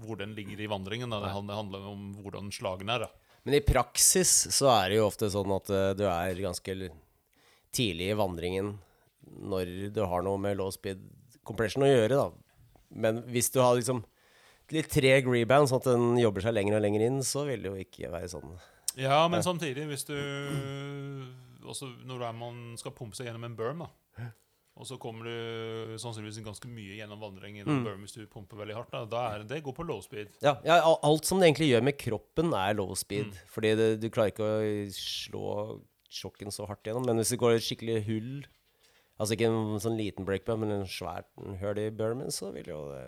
hvor den ligger i vandringen. Da. Det handler, om hvordan slagene er. da Men i praksis så er det jo ofte sånn at eh, du er ganske tidlig i vandringen når du har noe med low speed compression å gjøre, da. Men hvis du har liksom litt treg rebound, sånn at den jobber seg lenger og lenger inn, så vil det jo ikke være sånn. Ja, men samtidig, hvis du Også når er man skal pumpe seg gjennom en berm, da. Og så kommer du sannsynligvis ganske mye gjennom vandring gjennom Mm. berm hvis du pumper veldig hardt. Da, da er det går på low speed. Ja, ja, alt som det egentlig gjør med kroppen, er low speed. Mm. Fordi det, du klarer ikke å slå sjokken så hardt gjennom. Men hvis det går et skikkelig hull, altså ikke en sånn liten breakbump, men en svært hull i bermen, så vil jo det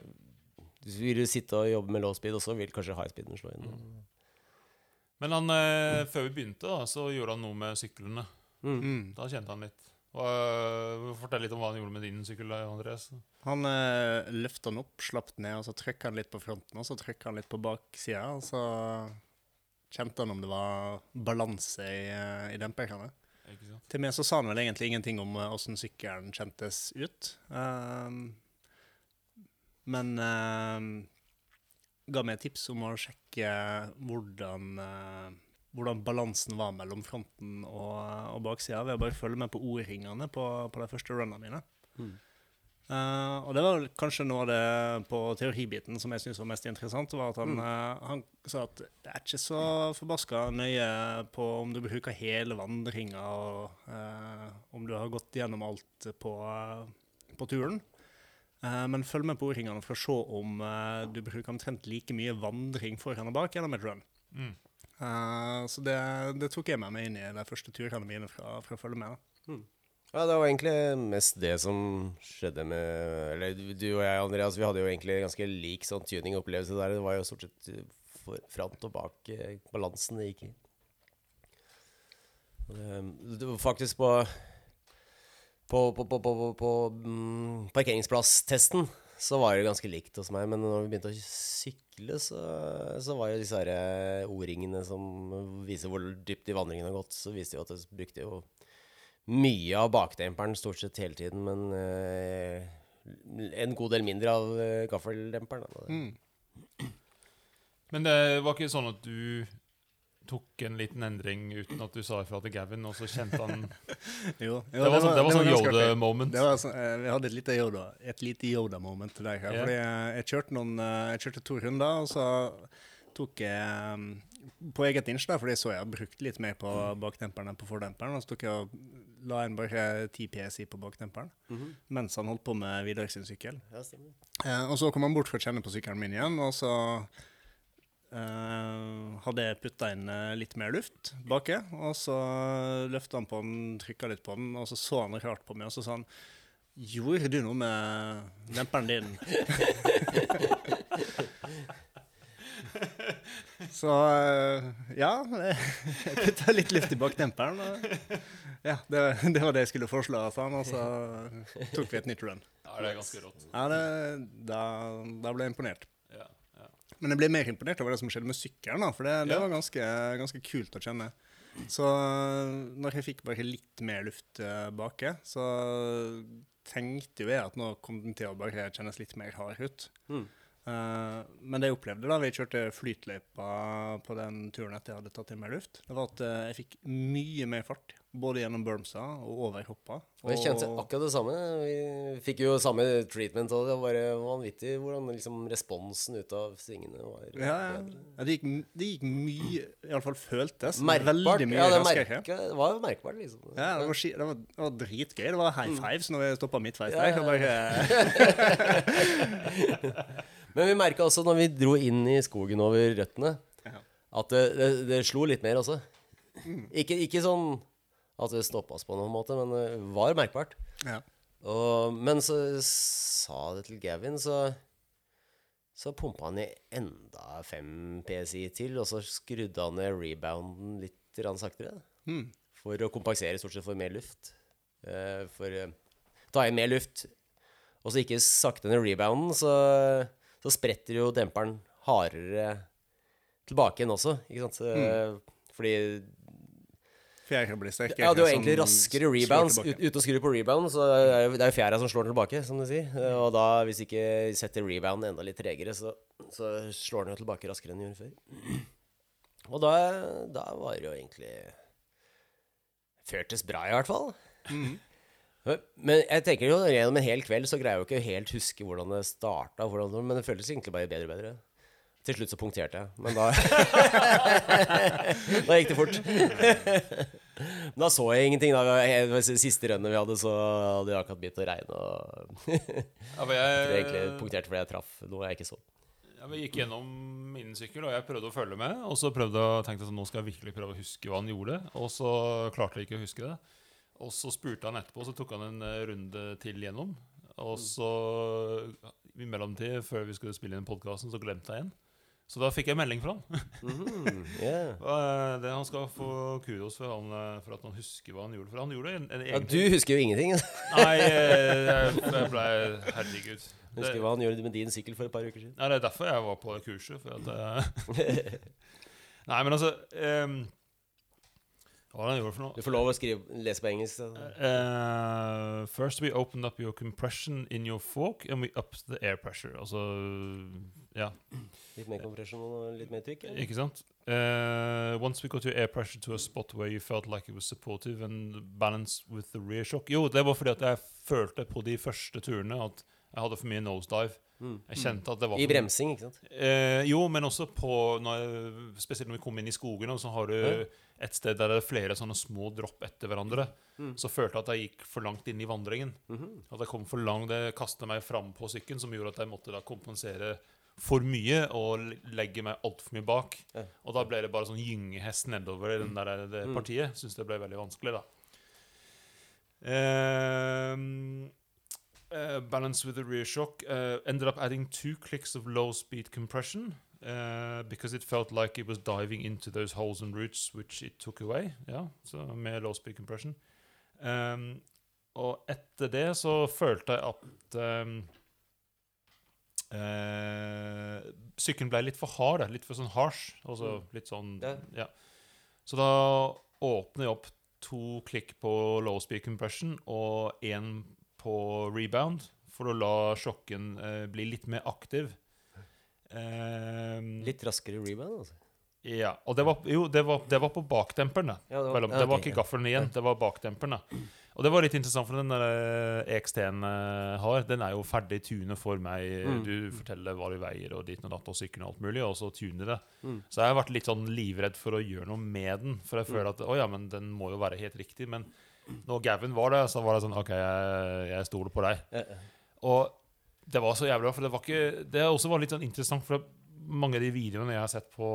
Du vil jo sitte og jobbe med low speed, og så vil kanskje high speeden slå inn. Men han, eh, før vi begynte, da, så gjorde han noe med syklene. Mm. Mm. Da kjente han litt. Hva- Fortell litt om hva han gjorde med din sykkel, Andreas. Han eh, løfta den opp, slapp den ned, og så trykka han litt på fronten, og så trykka han litt på baksida, og så kjente han om det var balanse i, eh, i demperne. Ikke sant? Til meg så sa han vel egentlig ingenting om eh, åssen sykkelen kjentes ut. Ehm, men ehm, ga meg tips om å sjekke hvordan, eh, hvordan balansen var mellom fronten og, og baksida, ved å bare følge med på O-ringene på, på de første runnene mine. Mm. Uh, og det var kanskje noe av det på teoribiten som jeg syntes var mest interessant, var at han, Mm. uh, han sa at det er ikke så forbaska nøye på om du bruker hele vandringa, og uh, om du har gått gjennom alt på, eh, på turen. Eh, men følg med på ordringene for å se om eh, du bruker omtrent like mye vandring foran og bak gjennom et run. Mm. Eh, så det, det tok jeg med meg inn i de første turene mine fra, for å følge med. da. Ja, det var egentlig mest det som skjedde med Eller du og jeg, Andreas, vi hadde jo egentlig ganske lik sånn tuning-opplevelse der. Det var jo stort sett front og bak balansen det gikk i. Det, det var faktisk på På, på, på, på, mm, parkeringsplasstesten så var det ganske likt hos meg, men når vi begynte å sykle, så, så var jo disse her eh, O-ringene som viser hvor dypt i vandringen har gått, så viste jo at jeg brukte jo mye av bakdemperen stort sett hele tiden, men eh, en god del mindre av eh, gaffeldemperen. Mm. Men det var ikke sånn at du tok en liten endring uten at du sa ifra til Gavin, og så kjente han <laughs> Jo, jo, Det var, sånn, det var sånn. Yoda-moment. Det var sånn, eh, vi hadde et lite Yoda, et lite Yoda-moment der. her, Yeah. Fordi jeg, jeg kjørte noen, eh, jeg kjørte to runder, og så tok jeg um, på eget inch, da, fordi så jeg brukt litt mer på bakdemperen enn på fordemperen, og så tok jeg og la en bare 10 PSI på bakdemperen Mhm. mens han holdt på med Vidar sin sykkel. Ja. Eh, og så kom han bort for å kjenne på sykkelen min igjen, og så eh, hadde jeg putta inn eh, litt mer luft baki, og så løfta han på den, trykka litt på den, og så så han rart på meg, og så sa han Gjorde du noe med demperen din? <laughs> så eh, ja, jeg putta litt luft i bakdemperen. Og, ja, det, det var det jeg skulle foreslå, sa han, og så tok vi et nytt run. Ja, det er ganske rått. Ja, det, da, da ble jeg imponert. Men jeg ble mer imponert over det som skjedde med sykkelen, for det, det Ja. var ganske, ganske kult å kjenne. Så øh, når jeg fikk bare litt mer luft tilbake, baki, så tenkte jo jeg at nå kom den til å bare kjennes litt mer hard ut. Mm. Eh, men det jeg opplevde da vi kjørte flytløypa på den turen etter jeg hadde tatt inn mer luft, det var at uh, jeg fikk mye mer fart både gjennom bermsa og over hoppa. Og jeg kjente akkurat det samme. Vi fikk jo samme treatment, og det var bare vanvittig hvordan liksom responsen ut av svingene var. ja, ja. ja, det, gikk, det gikk mye Iallfall føltes Merkbart. veldig mye Ja, det, merke, det var jo merkbart, liksom. Ja, det var, det, var, det var dritgøy. Det var high fives når vi stoppa midtveis Ja, der. ja, Bare, <laughs> <laughs> Men vi merka også når vi dro inn i skogen over røttene, at det, det, det slo litt mer også. Ikke, ikke sånn at det stoppa oss på noen måte, men det var merkbart. ja. Og, men så sa det til Gavin, så så pumpa han i enda 5 PSI til, og så skrudde han ned rebounden litt saktere. Mm. For å kompensere stort sett for mer luft. Uh, for uh, ta inn mer luft, og så ikke sakte ned rebounden, så, så spretter jo demperen hardere tilbake igjen også, ikke sant? Så, Fordi Fjæra blir sterkere. ja, det er jo egentlig raskere rebounds. Uten å skru på rebound, så er det jo- det er jo fjæra som slår den tilbake, som du sier. Eh, Og da, hvis ikke setter rebounden enda litt tregere, så, så slår den jo tilbake raskere enn den gjorde før. Og da, da var det jo egentlig Føltes bra, i hvert fall. Mhm. Men jeg tenker jo gjennom en hel kveld så greier jeg jo ikke helt huske hvordan det starta, men det føltes egentlig bare bedre og bedre. Til slutt så punkterte jeg, men da <laughs> Da gikk det fort. Men <laughs> da så jeg ingenting. da Siste rønnet vi hadde, så hadde det akkurat begynt å regne. Og Ja, jeg <laughs> tror egentlig punkterte fordi jeg traff noe jeg ikke så. ja, vi gikk gjennom min sykkel, og jeg prøvde å følge med. Og så prøvde jeg tenkte jeg sånn, nå skal jeg virkelig prøve å huske hva han gjorde. Og så klarte jeg ikke å huske det. Og så spurte han etterpå, så tok han en eh, runde til gjennom. Og så i mellomtid, før vi skulle spille inn podkasten, så glemte jeg en. Så da fikk jeg melding fra han. <laughs> Mm, yeah. Det Han skal få kudos for, han, eh, for at han husker hva han gjorde. For han gjorde en, en Ja, du husker jo ingenting. <laughs> Nei, eh, jeg, jeg ble Herregud. Det, Husker hva han gjorde med din sykkel for et par uker siden. ja, det er derfor jeg var på kurset. For at, <laughs> Nei, men altså ehm, Hva han gjorde for noe? Du får lov å skrive, lese på engelsk. Eh, first we opened up your compression in your fork, and we upped the air pressure. Altså Ja, Litt mer kompresjon og litt mer trykk. eller? ikke sant? Uh, once we got your air pressure to a spot where you felt like it was supportive and balanced with the rear shock Jo, det var fordi at jeg følte på de første turene at jeg hadde for mye nosedive. Mm. Jeg kjente at det var I bremsing, ikke sant? Eh, jo, men også på når jeg, Spesielt når vi kom inn i skogen, og så har du Ja. Et sted der det er flere sånne små dropp etter hverandre. Mm. Så følte jeg at jeg gikk for langt inn i vandringen. Mhm. At jeg kom for langt, Det kastet meg fram på sykkelen, som gjorde at jeg måtte da kompensere for mye og legge meg altfor mye bak. Ja. Og da ble det bare sånn gyngehest nedover i den der, det Mm. partiet. Syns det ble veldig vanskelig, da. Uh, balance with the rear shock. Uh, ended up adding two clicks of low speed compression uh, because it felt like it was diving into those holes and roots, which it took away. Yeah, so med low speed compression. Um, og etter det så følte jeg at um, uh, Sykkelen ble litt for hard, litt for sånn harsh. Altså Mm. litt sånn Ja. ja. Så da åpner jeg opp to klikk på low speed compression og én på rebound, for å la sjokken uh, bli litt mer aktiv. Ehm, Litt raskere rebound, altså. Ja. Og det var, jo, det var, det var på bakdemperen, da. Ja, Vel, ja, det var ikke gaffelen igjen, det var bakdemperen. Og det var litt interessant, for den der eh, EXT-en har, den er jo ferdig tunet for meg. Mm. Du forteller hva du veier, og dit og datt, og sykkelen og alt mulig, og så tuner det. Mm. Så jeg har vært litt sånn livredd for å gjøre noe med den, for jeg føler at å ja, men den må jo være helt riktig. Men når Gavin var der, så var det sånn OK, jeg, jeg stoler på deg. Og det var så jævlig bra, for det var ikke Det også var litt sånn interessant, for mange av de videoene jeg har sett på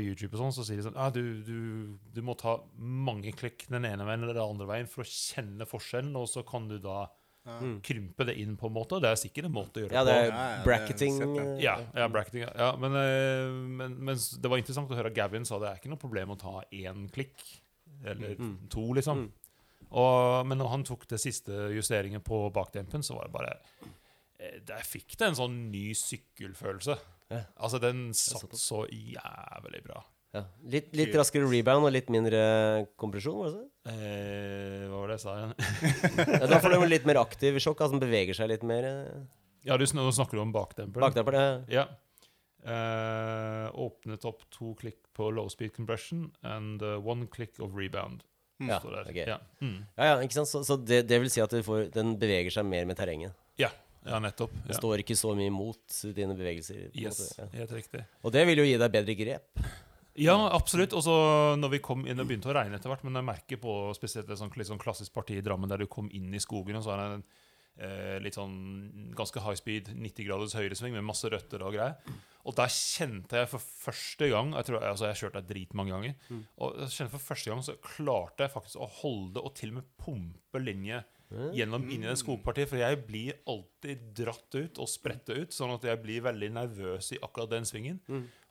YouTube, og sånn, så sier de sånn ah, du, du, du må ta mange klikk den ene veien eller den andre veien for å kjenne forskjellen, og så kan du da Mm. krympe det inn på en måte. Og det er sikkert en måte å gjøre ja, det på. er Ja, ja, bracketing. eh, Ja, ja, bracketing. ja. Ja, men, eh, men, men det var interessant å høre at Gavin sa det er ikke noe problem å ta én klikk. Eller Mm. to, liksom. Mm. Og, men når han tok det siste justeringen på bakdempen, så var det bare eh, Der fikk det en sånn ny sykkelfølelse. Ja. Altså, den satt så jævlig bra. Ja. Litt, litt raskere rebound og litt mindre kompresjon, var det så? Eh, hva var det jeg sa igjen? <laughs> Ja, da får du litt mer aktiv sjokk, altså den beveger seg litt mer. eh, ja, du, snakker du om bakdemperen. Bakdemper, ja. Ja. Eh, åpnet opp to klikk på low speed compression and uh, one click of rebound. Ja, okay. Ja. Mm. Ja, ja, ikke sant? Så, så det, det vil si at du får, den beveger seg mer med terrenget. ja. Ja, nettopp. Ja. Det står ikke så mye imot dine bevegelser. på Yes, måte, ja. helt riktig. Og det vil jo gi deg bedre grep. Ja, absolutt. Og så når vi kom inn og begynte å regne etter hvert, men jeg merker på spesielt et sånt, sånn klassisk parti i Drammen der du kom inn i skogen, og så er det en eh, litt sånn ganske high speed, 90 graders høyresving med masse røtter og greier. Og der kjente jeg for første gang Jeg tror, altså jeg kjørte der dritmange ganger. Og jeg kjente for første gang så klarte jeg faktisk å holde og til og med pumpe linje gjennom inni det skogpartiet. For jeg blir alltid dratt ut og spredt ut, sånn at jeg blir veldig nervøs i akkurat den svingen.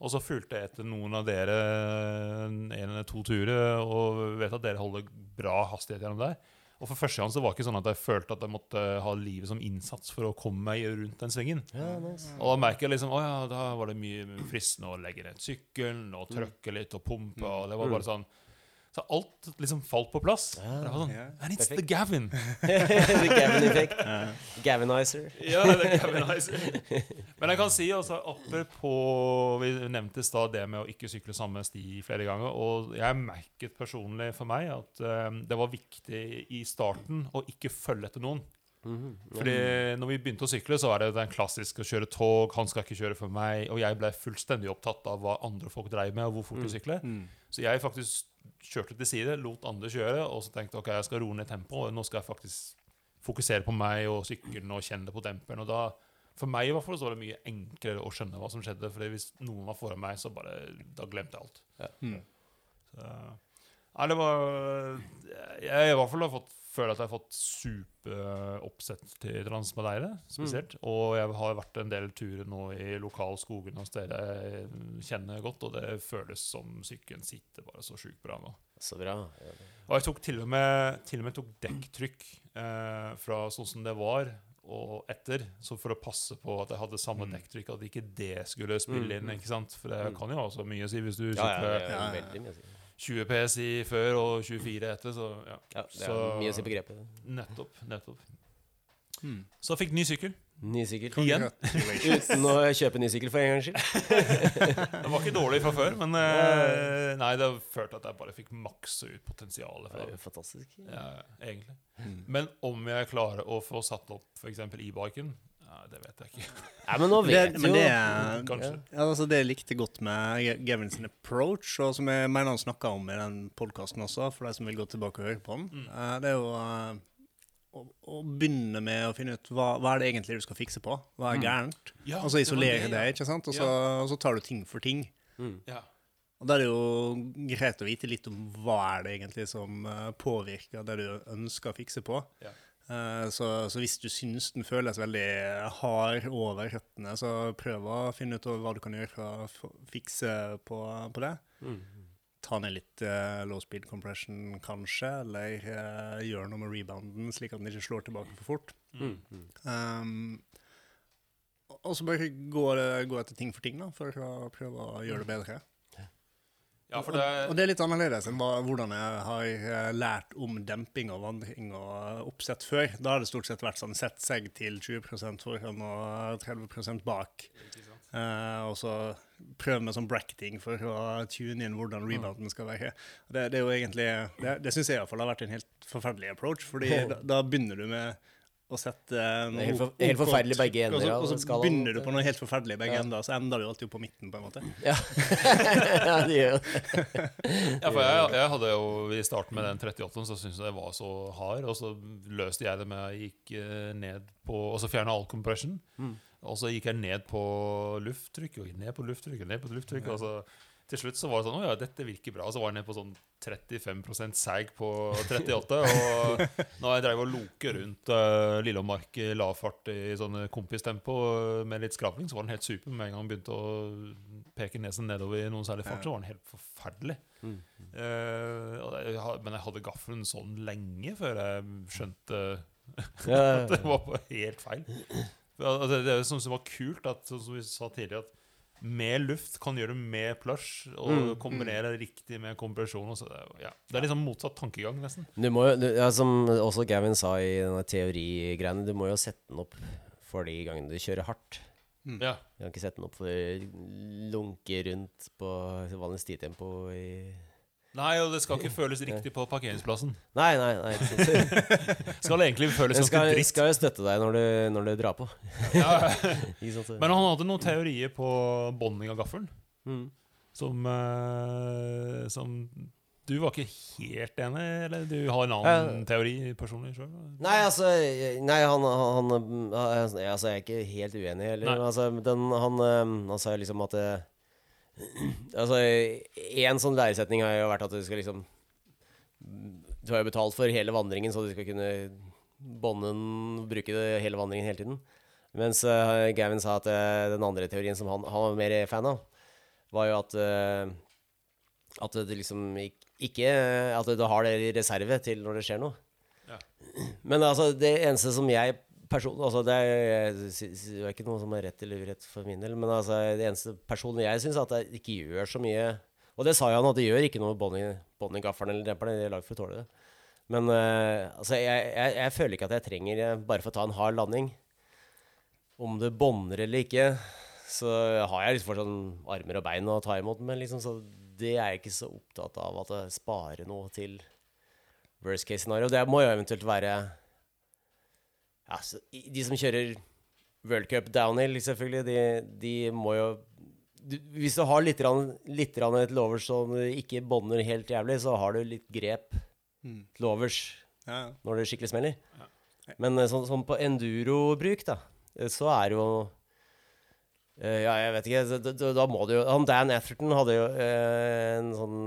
Og så fulgte jeg etter noen av dere en eller to turer, og vet at dere holder bra hastighet gjennom der. Og for første gang så var det ikke sånn at jeg følte at jeg måtte ha livet som innsats for å komme meg rundt den svingen. Ja, nice. Og da merker jeg liksom Å ja, da var det mye fristende å legge ned sykkelen og trykke litt og pumpe. Og det var bare sånn Så alt liksom falt på plass. Det var sånn, yeah. And it's the Gavin. <laughs> The Gavin-effekt. Gavinizer. Ja, det er Gavin Men jeg kan si også apropos Vi nevnte i stad det med å ikke sykle samme sti flere ganger. Og jeg merket personlig for meg at um, det var viktig i starten å ikke følge etter noen. Mhm. Fordi når vi begynte å sykle, så var det den klassiske å kjøre tog. Han skal ikke kjøre for meg. Og jeg ble fullstendig opptatt av hva andre folk dreiv med, og hvor fort de sykler. Så jeg faktisk kjørte til side, lot andre kjøre, og så tenkte ok, jeg skal roe ned tempoet. Og nå skal jeg faktisk fokusere på meg og sykkelen og kjenne det på demperen. Og da, for meg i hvert fall, så var det mye enklere å skjønne hva som skjedde. For hvis noen var foran meg, så bare Da glemte jeg alt. Ja. Mm. Så, Nei, det var Jeg i hvert fall har fått føler at jeg har fått superoppsett til Transmadeire, spesielt. Og jeg har vært en del turer nå i lokalskogene hos dere jeg kjenner godt, og det føles som sykkelen sitter bare så sjukt bra nå. Så bra. Ja. Og jeg tok til og med, til og med tok dekktrykk eh, fra sånn som det var, og etter, så for å passe på at jeg hadde samme dekktrykk, at ikke det skulle spille inn. ikke sant? For det kan jo ha så mye å si hvis du Ja, ja, sykler er Ja, ja. veldig mye å si. 20 PSI før og 24 etter, så ja. Ja, det er Så- mye å si på grepet. Nettopp. nettopp. Hmm. Så jeg fikk ny sykkel. Ny sykkel. Igjen. Uten å kjøpe ny sykkel for en gangs skyld. <laughs> Den var ikke dårlig fra før, men eh, nei, det førte at jeg bare fikk maksa ut potensialet. Det fra er det. jo fantastisk. Ja, egentlig. Hmm. Men om jeg klarer å få satt opp f.eks. e-biken, ja, det vet jeg ikke. <laughs> Ja, men nå Det, vet men jo det er Kanskje. Ja, altså det jeg likte godt med Gavin sin approach, og som jeg mener han snakka om i den podkasten også, for de som vil gå tilbake og høre på den, Mm. eh, det er jo eh, å, å begynne med å finne ut hva, hva er det egentlig du skal fikse på. Hva er Mm. gærent? Ja, Og så isolere det, det, ikke sant? Og så, og så tar du ting for ting. Mm. Ja. Og da er det jo greit å vite litt om hva er det egentlig som eh, påvirker det du ønsker å fikse på. Ja. Eh, så, så hvis du syns den føles veldig hard over røttene, så prøv å finne ut hva du kan gjøre for å fikse på, på det. Mm. Ta ned litt uh, low speed compression, kanskje, eller uh, gjør noe med rebounden, slik at den ikke slår tilbake for fort. Mm. Mm. Um, og så bare gå, gå etter ting for ting, da, for å prøve å gjøre det bedre. Ja, det Og det er litt annerledes enn hvordan jeg har eh, lært om demping og vandring og oppsett før. Da har det stort sett vært sånn sett seg til 20% foran og 30% bak. Eh, og så prøve med sånn bracketing for å tune inn hvordan rebounden skal være. Det, det er jo egentlig Det, det syns jeg iallfall har vært en helt forferdelig approach, fordi da, da begynner du med å sette noe er helt, for, OK helt forferdelig trykk, begge og så, og så begynner du på noe helt forferdelig begge Ja. ender, så ender du alltid på midten, på en måte. <laughs> Ja, ja det gjør det. Ja, for jeg, jeg hadde jo i starten med den 38-en så syntes jeg det var så hard, og så løste jeg det med at jeg gikk eh, ned på Og så fjerna all compression. Mm. Og så gikk jeg ned på lufttrykk, og ned på lufttrykk, og ned på lufttrykk. Og så til slutt så var det sånn Å ja, dette virker bra. Og så var jeg ned på sånn 35% sag på 38. Og når jeg dreiv og loke rundt uh, Lillemark i lav fart i sånn kompistempo uh, med litt skraping, så var den helt super. Med en gang jeg begynte å peke nesen nedover i noen særlig fart, så var den helt forferdelig. Mm. Eh, og jeg, men jeg hadde gaffelen sånn lenge før jeg skjønte <laughs> at det var på helt feil. Altså, det jo sånn som var kult, at, som vi sa tidligere, at med luft kan gjøre det med plush, og Mm. kombinere riktig med kompresjon. Og så det, ja. det er liksom motsatt tankegang, nesten. Du må jo, du, ja, som også Gavin sa i denne teorigreiene, du må jo sette den opp for de gangene du kjører hardt. Ja. Du kan ikke sette den opp for å lunke rundt på vanlig stitempo i Nei, og det skal ikke føles riktig på parkeringsplassen. Nei, nei, nei. <laughs> Skal egentlig føles ganske skal, dritt. skal jo støtte deg når du, når du drar på. <laughs> Ja. <laughs> Men han hadde noen teorier på bånding av gaffelen Mm. som, uh, som Du var ikke helt enig, eller du har en annen teori personlig sjøl? Nei, altså Nei, han, han, han altså, Jeg er ikke helt uenig heller. Altså, den, han, eh, han sa liksom at det, <clears throat> Altså, én sånn læresetning har jo vært at du skal liksom Du har jo betalt for hele vandringen, så du skal kunne bånde den, bruke det hele vandringen hele tiden. Mens uh, Gavin sa at uh, den andre teorien som han, han var mer fan av, var jo at uh, At det liksom ik- ikke At du har det i reserve til når det skjer noe. Ja. <clears throat> Men altså, det eneste som jeg personlig altså det, er, det er ikke noe som er rett eller urett for min del, men altså, det eneste personen jeg syns, at det ikke gjør så mye Og det sa jo han, at det gjør ikke noe bånd i gaffelen eller demperen, de er lagd for å tåle det. Men uh, altså, jeg, jeg, jeg føler ikke at jeg trenger, bare for å ta en hard landing Om det bånder eller ikke, så har jeg liksom fortsatt armer og bein å ta imot, men liksom, så det er jeg ikke så opptatt av at det sparer noe til worst case scenario. Det må jo eventuelt være ja, så, De som kjører World Cup downhill, selvfølgelig, de, de må jo du, Hvis du har litt, rann, litt rann til overs som ikke bånder helt jævlig, så har du litt grep Mm. til overs Ja, ja. når det skikkelig smeller. Ja. Men eh, sånn, sånn på enduro-bruk, da, eh, så er jo Ja, jeg vet ikke. Da, da må du jo Han Dan Atherton hadde jo eh, en sånn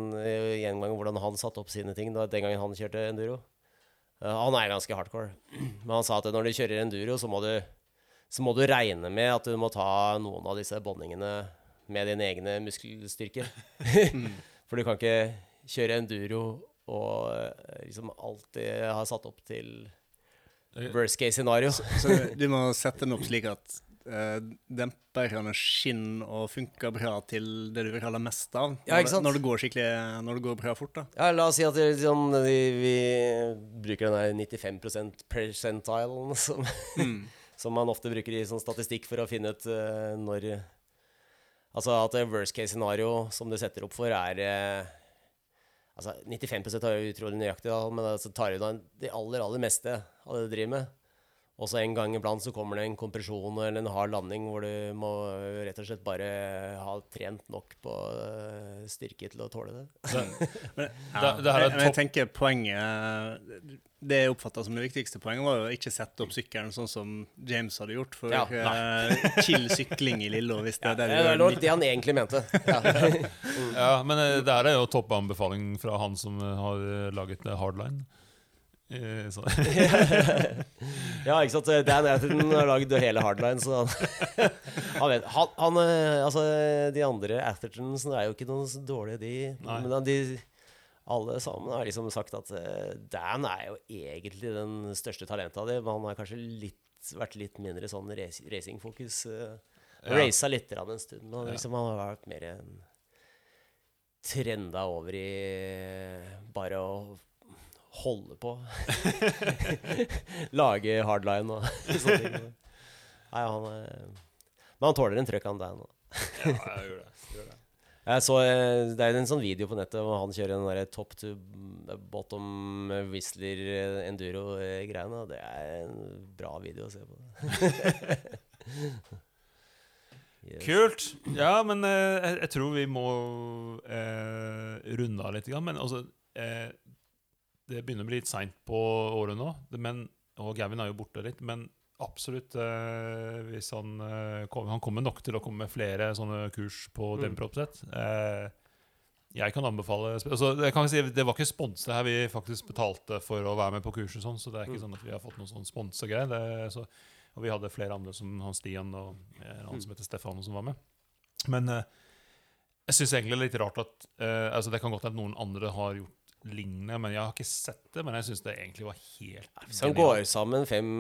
gjengang hvordan han satte opp sine ting da, den gangen han kjørte enduro. Eh, han er ganske hardcore. <clears throat> Men han sa at når du kjører enduro, så må du så må du regne med at du må ta noen av disse båndingene med dine egne muskelstyrker. <laughs> For du kan ikke kjøre enduro og eh, liksom alltid ha satt opp til worst case scenario. Så du må sette den opp slik at uh, demperne skinn og funker bra til det du vil ha det meste av. Ja, Når, det- når det går skikkelig Når det går bra fort, da. Ja, la oss si at det, liksom, vi, vi bruker den der 95 percentilen som, som man ofte bruker i sånn statistikk for å finne ut uh, når Altså at worst case scenario som du setter opp for, er uh, Altså 95% er jo utrolig nøyaktig, da, men altså tar du da det aller, aller meste av det du driver med. Og så en gang iblant så kommer det en kompresjon eller en hard landing hvor du må rett og slett bare ha trent nok på eh, styrke til å tåle det. <laughs> Men, det jeg, jeg tenker poenget Det jeg oppfatta som det viktigste poenget, var å ikke sette opp sykkelen sånn som James hadde gjort, for Ja, uh, <laughs> chill sykling i Lillo, hvis det er det du Det var det han egentlig mente. <laughs> Ja. Ja, men eh, det her er jo toppanbefaling fra han som har laget Hardline. Eh, Så, <laughs> ja, ikke sant. Dan Atherton har lagd hele Hardline, så han, <laughs> han vet han, han, eh, Altså, de andre Athertonsene er jo ikke noen så dårlige, de. Nei. Men de alle sammen har liksom sagt at eh, Dan er jo egentlig den største talentet av dem, men han har kanskje litt, vært litt mindre sånn rac- racingfokus. Ja. Raca litt en stund, men liksom, han har vært mer en trenda over i bare å holde på. <laughs> Lage hardline og <laughs> sånne ting. Nei, han er Men han tåler en trøkk, han der nå. ja, jeg gjør det. Gjør det. Jeg så, eh, det er en sånn video på nettet hvor han kjører den der top to bottom Whistler eh, enduro-greiene. Det er en bra video å se på. <laughs> Yes. Kult. Ja, men eh, jeg, jeg tror vi må eh, runde av litt. Men altså eh, Det begynner å bli litt seint på året nå, men, og Gavin er jo borte litt. Men absolutt eh, hvis han eh, kom, Han kommer nok til å komme med flere sånne kurs på Mm. demperoppsett. Eh, jeg kan anbefale altså, jeg kan si, Det var ikke sponset her, vi faktisk betalte for å være med på kurset, sånn, så det er ikke Mm. sånn at vi har fått noen sånn sponsegreier. Så- Og vi hadde flere andre, som han Stian og en annen som heter Stefano, som var med. Men eh, jeg syns egentlig det er litt rart at eh, altså Det kan godt hende at noen andre har gjort lignende, men jeg har ikke sett det. Men jeg syns det egentlig var helt genialt. Som går sammen fem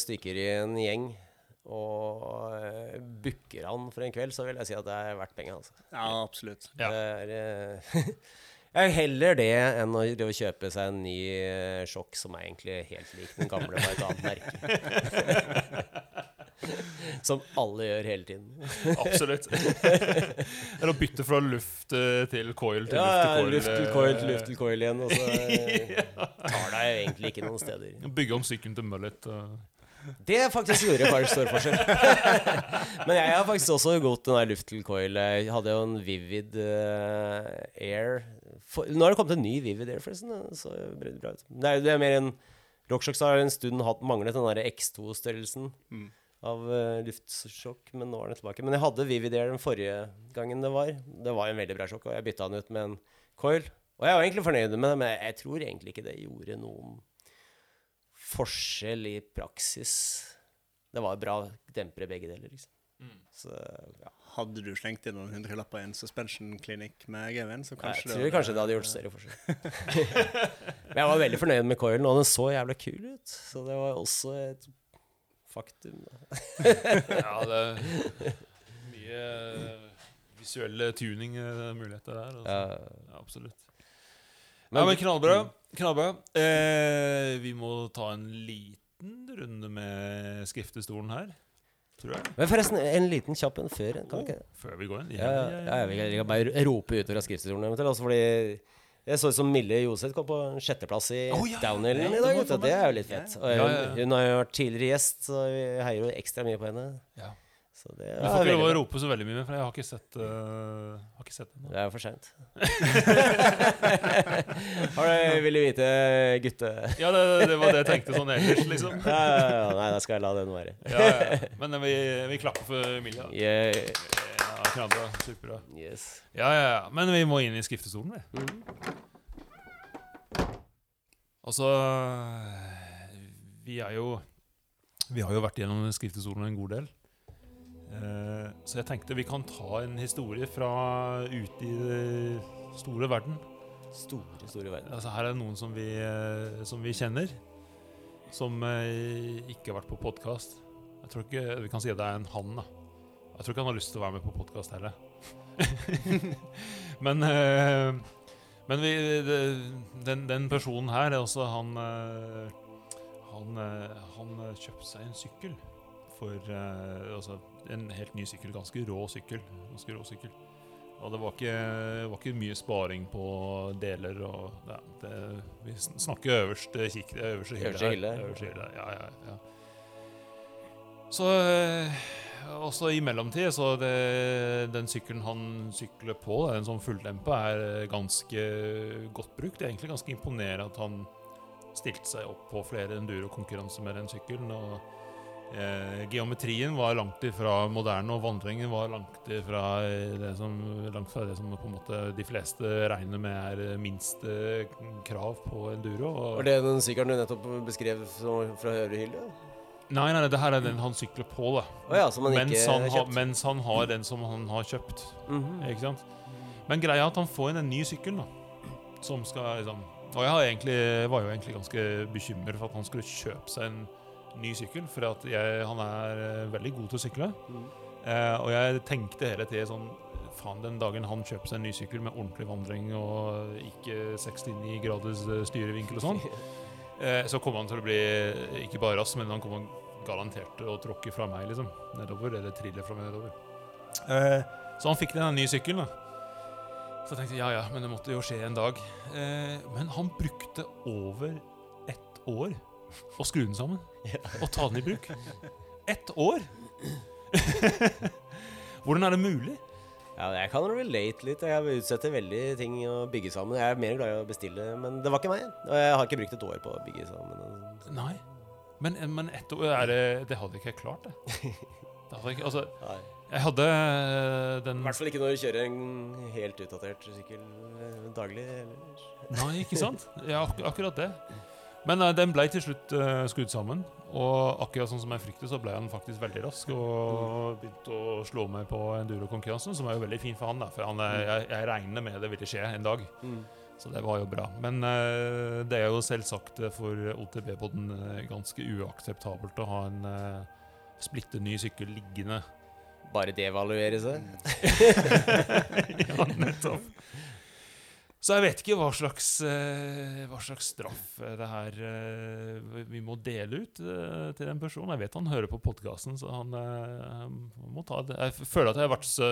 stykker i en gjeng og eh, booker han for en kveld, så vil jeg si at det er verdt penga. Altså. Ja, absolutt. Ja. Det er, eh, <laughs> jeg heller det enn å og kjøpe seg en ny eh, sjokk som er egentlig helt lik den gamle på et annet merke. <laughs> <laughs> Som alle gjør hele tiden. Absolutt. <laughs> Eller å bytte fra luft eh, til coil til Ja, luft til coil. luft til coil til luft til coil igjen, og så <laughs> eh, tar deg egentlig ikke noen steder. eh, Bygge om sykkelen til mullet. eh. Det faktisk gjorde faktisk stor forskjell. Men jeg har faktisk også gått den der luft til coil. Jeg hadde jo en Vivid uh, Air for, Nå har det kommet en ny Vivid Air, forresten. Så bra ut. Det er, det er mer en Rockshocks har en stund hatt manglet den der X2-størrelsen Mm. Av uh, luftsjokk, men nå er den tilbake. Men jeg hadde Vividair den forrige gangen det var. Det var en veldig bra sjokk, og jeg bytta den ut med en coil. Og jeg var egentlig fornøyd med det, men jeg tror egentlig ikke det gjorde noen forskjell i praksis. Det var bra dempere begge deler, liksom. Mm. Så ja. Hadde du slengt inn noen hundrelapper i en suspension-klinikk med GV-en, så jeg kanskje var, kanskje det hadde gjort større forskjell. <laughs> <laughs> Men jeg var veldig fornøyd med coilen, og den så jævla kul ut. Så det var også et faktum. Ja, det er mye eh, visuelle tuning-muligheter der. Altså. Ja. Ja, absolutt. Men- ja, men knallbra. knallbra. Eh, vi må ta en liten runde med skriftestolen her, tror jeg. Men forresten, en liten kjapp en før. Kan vi ikke? Før vi går inn. Ja, ja, ja, ja, ja, vi kan bare rope utover av skriftestolen. eventuelt. Altså fordi jeg så ut som Mille Joseth kom på sjetteplass i oh, ja. downhillen i dag. Det er jo litt fett. Og hun, hun har jo vært tidligere gjest, så vi heier jo ekstra mye på henne. Ja. Så det Du får ikke lov å rope så veldig mye, for jeg har ikke sett, uh, har ikke sett den. Det er jo for seint. <laughs> Har du ville vite, gutte... Ja, det, det var det jeg tenkte sånn ellers, liksom. Ja, ja, ja, nei, da skal jeg la den være. Ja, ja. Men vi, vi klapper for Emilia. Yeah. Ja, knallbra. Superbra. Yes. Ja, ja, ja. Men vi må inn i skriftestolen, vi. Mm. Altså Vi er jo Vi har jo vært gjennom skriftestolen en god del. Eh, så jeg tenkte vi kan ta en historie fra ute i det store verden. Store, store verden. Altså Her er det noen som vi, eh, som vi kjenner, som eh, ikke har vært på podkast. Jeg tror ikke vi kan si at det er en han. da Jeg tror ikke han har lyst til å være med på podkast heller. <laughs> men men vi, den, den personen her, han eh, Han, han eh, kjøpte seg en sykkel for Altså en helt ny sykkel. Ganske rå sykkel. Ganske rå sykkel. Og det var ikke, var ikke mye sparing på deler og ja, det, Vi snakker øverste kikk, øverste hylle. Øverste hylle. Øverste hylle. Ja, ja, ja. Så eh, også i mellomtid, så det, den sykkelen han sykler på, en sånn fulldempe, er ganske godt brukt. Det er egentlig ganske imponerende at han stilte seg opp på flere enduro-konkurranser med den sykkelen. og eh, Geometrien var langt ifra moderne, og vandringen var langt ifra eh, det som, langt fra det som på en måte de fleste regner med er eh, minste krav på enduro. Og, Var det den sykkelen du nettopp beskrev fra Høyre hylle? Nei, nei, det her er den han sykler på, da. Oh, ja, han mens, han har, mens han har den som han har kjøpt. Mhm. Ikke sant? Men greia er at han får inn en ny sykkel, da. Som skal liksom Og jeg har egentlig, var jo egentlig ganske bekymret for at han skulle kjøpe seg en ny sykkel. For at jeg, han er eh, veldig god til å sykle. Mm. Eh, og jeg tenkte hele tiden sånn Faen, den dagen han kjøper seg en ny sykkel med ordentlig vandring og ikke 69 graders eh, styrevinkel og sånn, <laughs> eh, så kommer han til å bli ikke bare rask, men han kommer garantert til å tråkke fra meg, liksom. Nedover. Eller trille fra meg nedover. Eh, så han fikk den nye sykkelen, da. Så jeg tenkte ja, ja, men det måtte jo skje en dag. Eh, men han brukte over ett år å skru den sammen og ta den i bruk. Ett år! <laughs> Hvordan er det mulig? Ja, jeg kan relate litt. Jeg utsetter veldig ting å bygge sammen. Jeg er mer glad i å bestille, men det var ikke meg. Og jeg har ikke brukt et år på å bygge sammen. Nei. Men, men ett år er det, det hadde ikke jeg klart, det. <laughs> det hadde ikke, altså, Nei. jeg hadde eh, den I hvert fall ikke når du kjører en helt utdatert sykkel eh, daglig. Eller. Nei, ikke sant? Ja, ak akkurat det. Men uh, den ble til slutt uh, skrudd sammen. Og akkurat sånn som jeg fryktet, så ble han faktisk veldig rask og begynte å slå meg på endurokonkurransen, som er jo veldig fin for han. da For han er, jeg, jeg regner med det ville skje en dag. Så det var jo bra. Men uh, det er jo selvsagt eh, for OTB-poden uh, ganske uakseptabelt å ha en uh, splitter ny sykkel liggende. Bare devaluere seg. <laughs> ja, nettopp. Så jeg vet ikke hva slags, eh, hva slags straff eh, det her eh, vi må dele ut til den personen. Jeg vet han hører på podkasten, så han han, må ta det. Jeg føler at jeg har vært så,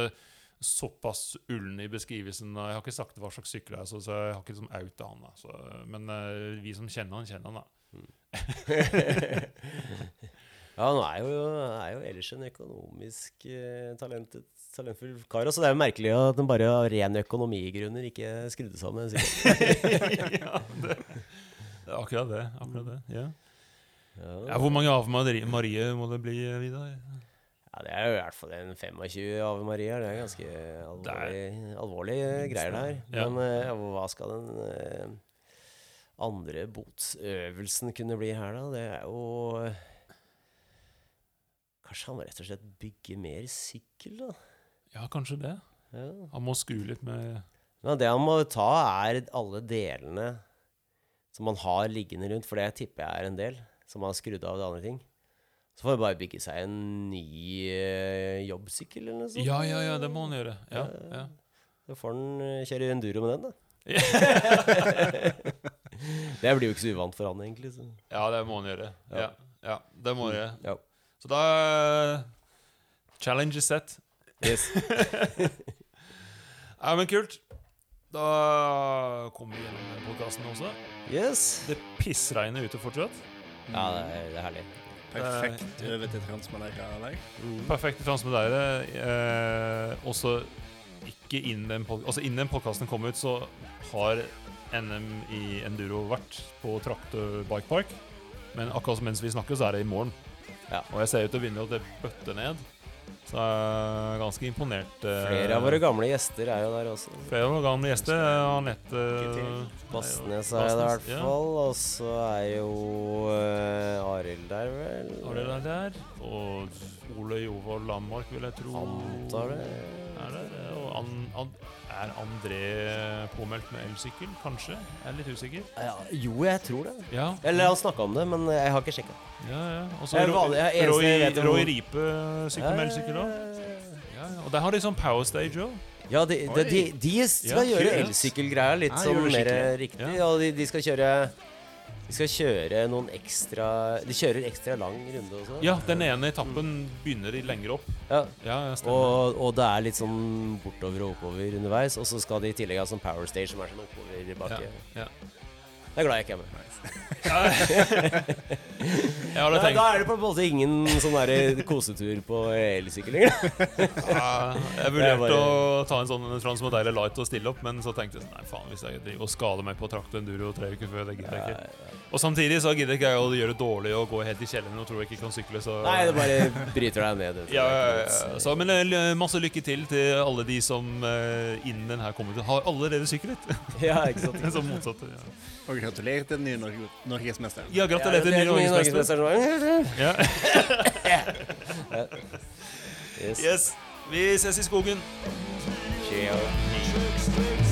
såpass ullen i beskrivelsen. Jeg har ikke sagt hva slags sykkel det er, så, jeg har ikke liksom outa han. Da. Så, men vi som kjenner han, kjenner han. da. <laughs> <laughs> Ja, han er jo, er jo ellers en økonomisk talentet, talentfull kar. Så det er jo merkelig at han bare av ren økonomigrunner ikke skrudde sammen. <laughs> ja, det, det er akkurat det. Akkurat det ja. Ja. Ja, hvor mange Ave Marie, Marie må det bli, Vidar? ja, det er jo i hvert fall en 25 Ave Maria. Det er ganske alvorlig, alvorlige greier, det her. Ja. Men eh, hva skal den eh, andre botsøvelsen kunne bli her, da? Det er jo eh, Kanskje han må rett og slett bygge mer sykkel, da? Ja, kanskje det. Ja. Han må skru litt med Men det han må ta, er alle delene som han har liggende rundt, for det tipper jeg er en del, som har skrudd av til andre ting. Så får han bare bygge seg en ny eh, jobbsykkel eller noe sånt. Ja, ja, ja, det må han gjøre. Ja, ja. Så får han eh, kjøre enduro med den, da. <laughs> det blir jo ikke så uvant for han, egentlig. Så. ja det må han gjøre. Ja, ja det må han gjøre. Så da Challenge is set. Yes. <laughs> Ja, men kult. Da kommer vi gjennom podkasten også. yes. Det pissregner ute fortsatt. Ja, det er, det er herlig. Perfekt over til transmodeller. Perfekt transmedere. Eh, også ikke innen den, pod altså innen den podkasten kom ut, så har NM i enduro vært på Traktor Bike Park. Men akkurat mens vi snakker, så er det i morgen. Ja. Og jeg ser ut til å vinne at det bøtter ned. Så jeg er ganske imponert. eh, Flere av våre gamle gjester er jo der også. Flere av våre gamle gjester. eh, Anette Bastnes er det i hvert ja. fall. Og så er jo uh, Arild der, vel. Arild er der. Og Ole Jovold Landmark, vil jeg tro. Antar det. Er det? Og an, an, er André påmeldt med elsykkel? Kanskje? Jeg er litt usikker. Ja, jo, jeg tror det. Ja. Eller har snakka om det, men jeg har ikke sjekka. ja, ja. Jeg jeg Roy, jeg om- Roy Ripe sykler med elsykkel òg. Ja. Og der har de sånn power stage òg. Ja, de, de, de, de skal gjøre elsykkelgreier litt sånn mer riktig. Ja. Og de, de skal kjøre De skal kjøre noen ekstra De kjører ekstra lang runde også. Ja, den ene etappen begynner de lenger opp. Ja. Ja, ja. Og, og det er litt sånn bortover og oppover underveis. Og så skal de i tillegg ha sånn power stage som er sånn oppoverbakke. ja. ja. Jeg er glad jeg ikke er med. <laughs> Hadde Da, da er det på en måte ingen sånn der kosetur på elsykkel lenger. Ja, jeg vurderte er bare- å ta en sånn Transmodelle Light og stille opp, men så tenkte jeg sånn, nei faen, hvis jeg driver og skader meg på Traktor Enduro tre uker før, det gidder jeg ikke. Og samtidig så gidder ikke jeg å gjøre det dårlig og gå helt i kjelleren og tror jeg ikke kan sykle, så Nei, det bare bryter deg ned. ja, ja, ja. Så, men eh, masse lykke til til alle de som eh, innen den her kommer til har allerede syklet. <laughs> Ja, ikke sant. <laughs> som motsatte. Ja, Og gratulerer til den nye Norge Norgesmesteren. ja gratulerer til ny norgesmester. norgesmester. Ja. Yes. <laughs> Yes. Vi ses i skogen. Cheers.